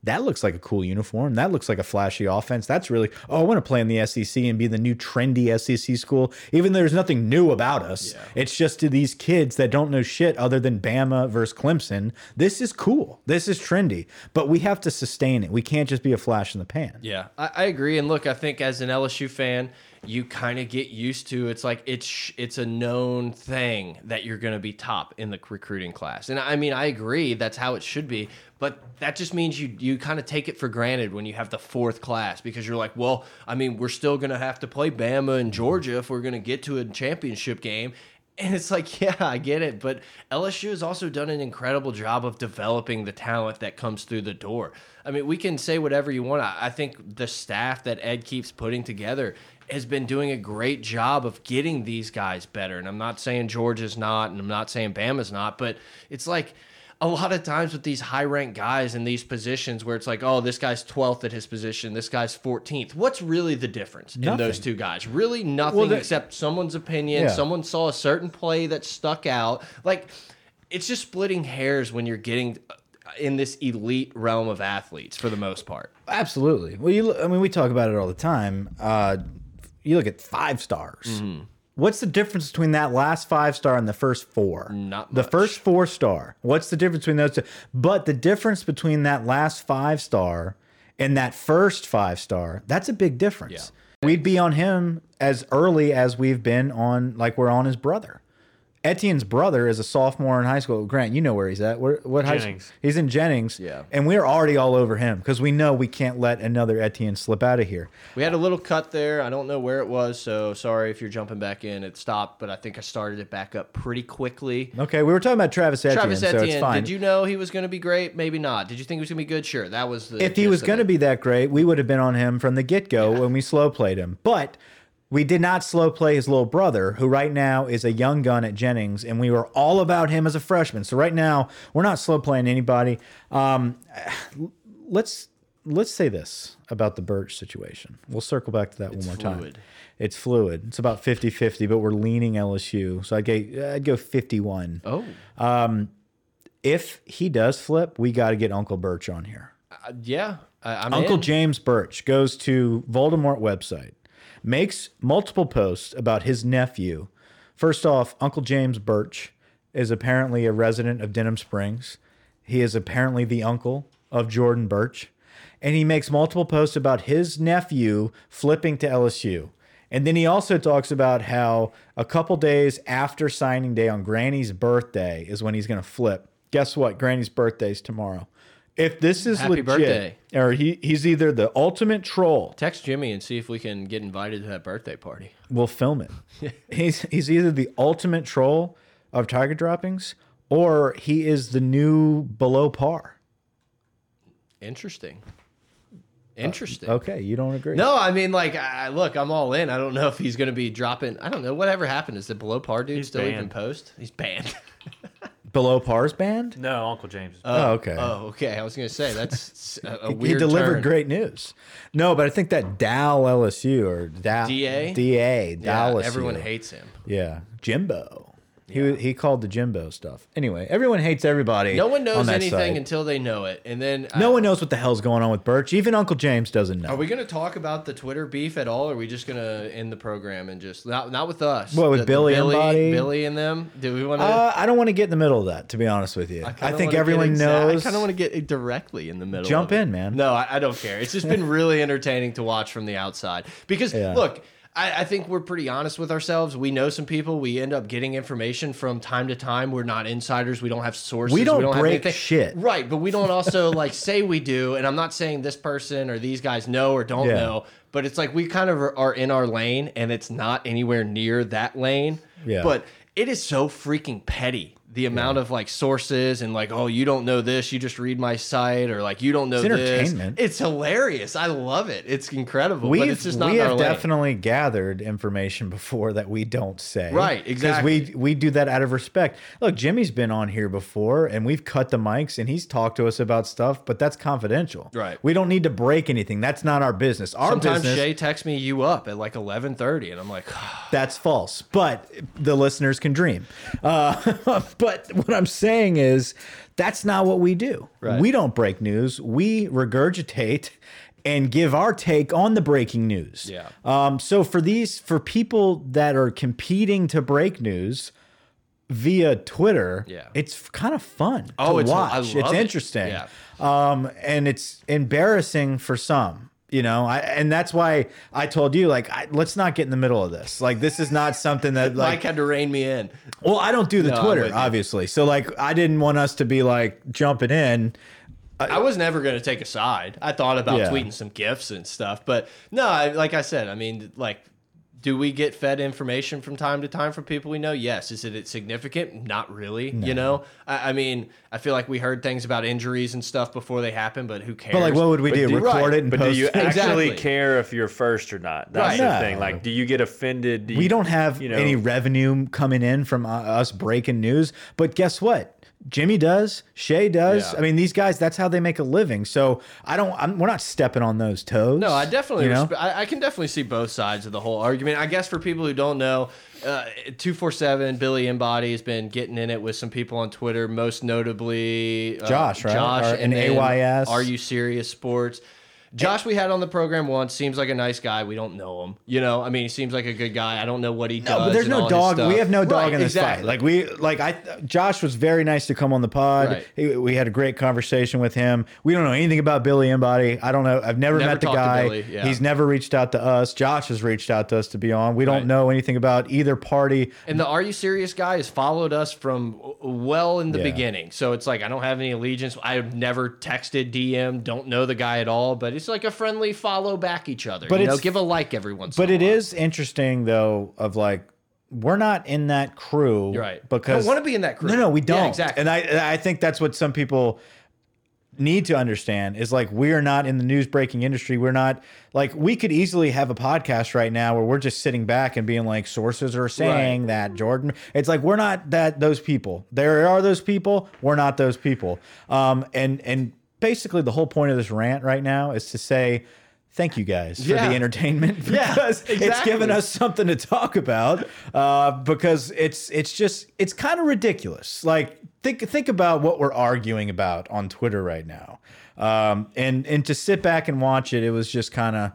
that looks like a cool uniform. That looks like a flashy offense. That's really, oh, I want to play in the SEC and be the new trendy SEC school, even though there's nothing new about us. Yeah. It's just to these kids that don't know shit other than Bama versus Clemson. This is cool. This is trendy, but we have to sustain it. We can't just be a flash in the pan. Yeah, I, I agree. And look, I think as an LSU fan, you kind of get used to it's like it's it's a known thing that you're going to be top in the recruiting class and i mean i agree that's how it should be but that just means you you kind of take it for granted when you have the fourth class because you're like well i mean we're still going to have to play bama and georgia if we're going to get to a championship game and it's like, yeah, I get it. But LSU has also done an incredible job of developing the talent that comes through the door. I mean, we can say whatever you want. I think the staff that Ed keeps putting together has been doing a great job of getting these guys better. And I'm not saying Georgia's not, and I'm not saying Bama's not, but it's like a lot of times with these high ranked guys in these positions where it's like, oh, this guy's 12th at his position, this guy's 14th. What's really the difference nothing. in those two guys? Really nothing well, except someone's opinion. Yeah. Someone saw a certain play that stuck out. Like, it's just splitting hairs when you're getting in this elite realm of athletes for the most part. Absolutely. Well, you, I mean, we talk about it all the time. Uh, you look at five stars. Mm -hmm. What's the difference between that last five star and the first four? Not much. The first four star. What's the difference between those two? But the difference between that last five star and that first five star, that's a big difference. Yeah. We'd be on him as early as we've been on, like we're on his brother. Etienne's brother is a sophomore in high school. Grant, you know where he's at. Where, what Jennings. high school? He's in Jennings. Yeah. And we're already all over him because we know we can't let another Etienne slip out of here. We had a little cut there. I don't know where it was, so sorry if you're jumping back in. It stopped, but I think I started it back up pretty quickly. Okay, we were talking about Travis Etienne. Travis Etienne. So did you know he was going to be great? Maybe not. Did you think he was going to be good? Sure. That was the. If he was going to be that great, we would have been on him from the get go yeah. when we slow played him. But we did not slow play his little brother, who right now is a young gun at Jennings, and we were all about him as a freshman. So right now, we're not slow playing anybody. Um, let's let's say this about the Burch situation. We'll circle back to that it's one more fluid. time. It's fluid. It's about 50-50, but we're leaning LSU. So I'd go, I'd go 51. Oh. Um, if he does flip, we got to get Uncle Burch on here. Uh, yeah. I, Uncle in. James Burch goes to Voldemort website makes multiple posts about his nephew. First off, Uncle James Burch is apparently a resident of Denham Springs. He is apparently the uncle of Jordan Burch. And he makes multiple posts about his nephew flipping to LSU. And then he also talks about how a couple days after signing day on Granny's birthday is when he's going to flip. Guess what? Granny's birthday is tomorrow. If this is Happy legit, birthday. or he he's either the ultimate troll. Text Jimmy and see if we can get invited to that birthday party. We'll film it. he's he's either the ultimate troll of tiger droppings, or he is the new below par. Interesting. Interesting. Uh, okay, you don't agree? No, I mean, like, I, look, I'm all in. I don't know if he's going to be dropping. I don't know. Whatever happened is the below par dude he's still banned. even post? He's banned. Below Par's band? No, Uncle James. Oh, oh, okay. Oh, okay. I was gonna say that's a, a weird. He delivered turn. great news. No, but I think that Dow LSU or Dow Da Da Dallas. yeah, Everyone hates him. Yeah, Jimbo. He he called the Jimbo stuff. Anyway, everyone hates everybody. No one knows on anything side. until they know it, and then no one knows what the hell's going on with Burch. Even Uncle James doesn't know. Are we going to talk about the Twitter beef at all? Or are we just going to end the program and just not not with us? What with the, Billy, the Billy, Billy and them? Do we want to? Uh, I don't want to get in the middle of that. To be honest with you, I, I think everyone knows. I kind of want to get directly in the middle. Jump in, man. No, I, I, don't care. It's just been really entertaining to watch from the outside because yeah. look I, I, think we're pretty honest with ourselves. We know some people. We end up getting information from time to time. We're not insiders. We don't have sources. We don't, we don't break shit. Right, but we don't also like say we do. And I'm not saying this person or these guys know or don't yeah. know, but it's like we kind of are in our lane and it's not anywhere near that lane. Yeah. But it is so freaking petty the amount yeah. of like sources and like oh you don't know this you just read my site or like you don't know it's entertainment. this it's hilarious. I love it. It's incredible we've, it's just not we have definitely gathered information before that we don't say. Right exactly. because we we do that out of respect. Look jimmy's been on here before and we've cut the mics and he's talked to us about stuff but that's confidential. Right. We don't need to break anything. That's not our business. Our sometimes business, shay texts me you up at like 11 30 and i'm like that's false but the listeners can dream. Uh, but what I'm saying is that's not what we do. Right. We don't break news. We regurgitate and give our take on the breaking news. Yeah. Um, so for these for people that are competing to break news via Twitter, Yeah. it's kind of fun Oh, to it's- watch. It's love it. interesting. Yeah. Um, and it's embarrassing for some. You know, I, and that's why I told you, like, I, let's not get in the middle of this. Like, this is not something that, like, Mike had to rein me in. well, I don't do the No, Twitter, obviously. So, like, I didn't want us to be like jumping in. I was never going to take a side. I thought about Yeah. tweeting some gifs and stuff, but no, I, like I said, I mean, like, do we get fed information from time to time from people we know? Yes. Is it significant? Not really. You know, I, I mean, I feel like we heard things about injuries and stuff before they happen, but who cares? But like, what would we do? do- Record right. it and But do you it? actually Exactly. care if you're first or not? That's Right. the No. thing. Like, do you get offended? Do we you- don't have you know- any revenue coming in from uh, us breaking news. But guess what? Jimmy does. Shay does. Yeah. I mean, these guys. That's how they make a living. So I don't. I'm, we're not stepping on those toes. No, I definitely, You know? I, I can definitely see both sides of the whole argument. I guess for people who don't know, uh, two four seven Billy Embody has been getting in it with some people on Twitter, most notably uh, Josh, right? Josh, Or- and and AYS. Are you serious sports? Josh, we had on the program once. Seems like a nice guy. We don't know him. You know, I mean, he seems like a good guy. I don't know what he does. No, but there's no dog. We have no dog Right, in this exactly. fight. Like we, like I, Josh was very nice to come on the pod. Right. He, we had a great conversation with him. We don't know anything about Billy Embody. I don't know. I've never, Never met the guy. Yeah. He's never reached out to us. Josh has reached out to us to be on. We don't Right. know anything about either party. And the Are You Serious guy has followed us from well in the Yeah. beginning. So it's like, I don't have any allegiance. I've never texted, DM, don't know the guy at all, but it's like a friendly follow back each other. But you know, it's- give a like every once But in a while. is interesting though of like we're not in that crew, You're right. Because Don't wanna be in that crew. No, no, we don't. exactly. And I, I think that's what some people need to understand is like we are not in the news breaking industry. We're not like we could easily have a podcast right now where we're just sitting back and being like sources are saying that Jordan. It's like we're not that those people. There are those people. We're not those people. Um, and and basically the whole point of this rant right now is to say. Thank you guys for Yeah. the entertainment Yeah, because it's given us something to talk about uh, because it's it's just it's kind of ridiculous. Like think think about what we're arguing about on Twitter right now, um, and and to sit back and watch it, it was just kind of,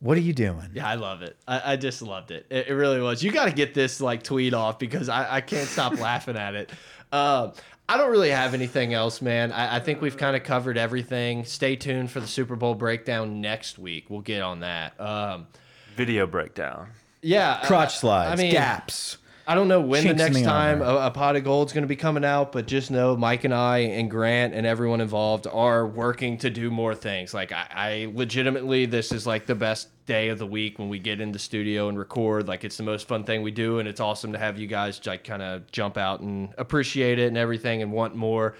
what are you doing? Yeah, I love it. I, I just loved it. it. It really was. You got to get this like tweet off because I, I can't stop laughing at it. Um, I don't really have anything else, man. I, I think we've kind of covered everything. Stay tuned for the Super Bowl breakdown next week. We'll get on that. Um, video breakdown. yeah, Crotch I- slides, I mean, gaps. I don't know when the Chinks next time a, a pot of gold's going to be coming out, but just know Mike and I and Grant and everyone involved are working to do more things. Like I, I legitimately, this is like the best day of the week when we get in the studio and record. Like it's the most fun thing we do, and it's awesome to have you guys like kind of jump out and appreciate it and everything and want more.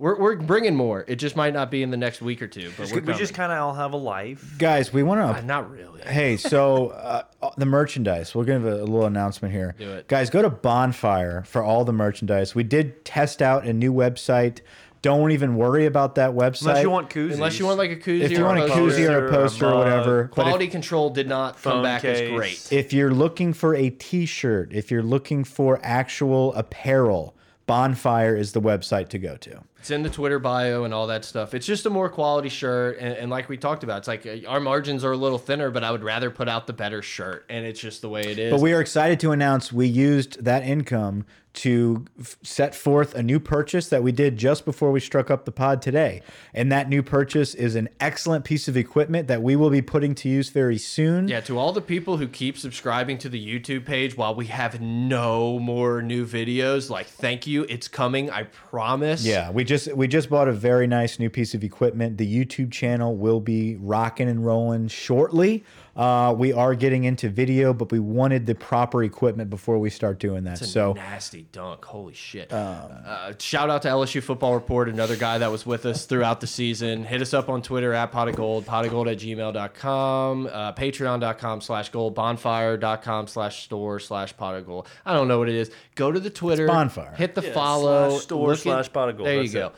We're, we're bringing more. It just might not be in the next week or two, but we're we just kind of all have a life. Guys, we want Uh, to. not really. Hey, so uh, the merchandise. We're gonna have a little announcement here. Do it. guys. Go to Bonfire for all the merchandise. We did test out a new website. Don't even worry about that website. Unless you want koozies. Unless you want like a koozie, if you or want a poster. koozie or a or a poster or mug. whatever. but if- Quality control did not come Phone back as great. If you're looking for a t-shirt, if you're looking for actual apparel, Bonfire is the website to go to. It's in the Twitter bio and all that stuff. It's just a more quality shirt, and, and like we talked about, it's like uh, our margins are a little thinner, but I would rather put out the better shirt, and it's just the way it is. But we are excited to announce we used that income to f- set forth a new purchase that we did just before we struck up the pod today. And that new purchase is an excellent piece of equipment that we will be putting to use very soon. yeah, to all the people who keep subscribing to the YouTube page while we have no more new videos, like thank you, it's coming. I promise. Yeah, we just we just bought a very nice new piece of equipment. The YouTube channel will be rocking and rolling shortly. Uh, we are getting into video, but we wanted the proper equipment before we start doing that. So nasty dunk. Holy shit. Um, uh, shout out to LSU Football Report, another guy that was with us throughout the season. Hit us up on Twitter at pot of gold, pot of gold at gmail.com, uh, patreon.com slash gold, bonfire.com slash store slash pot of gold. I don't know what it is. Go to the Twitter. Bonfire. Hit the Yeah, follow. slash store look slash pot of gold. There you go. it.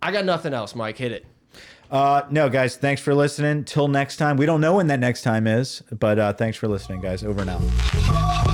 I got nothing else, Mike. Hit it. Uh, no, guys, thanks for listening. Till next time. We don't know when that next time is, but uh, thanks for listening, guys. Over out.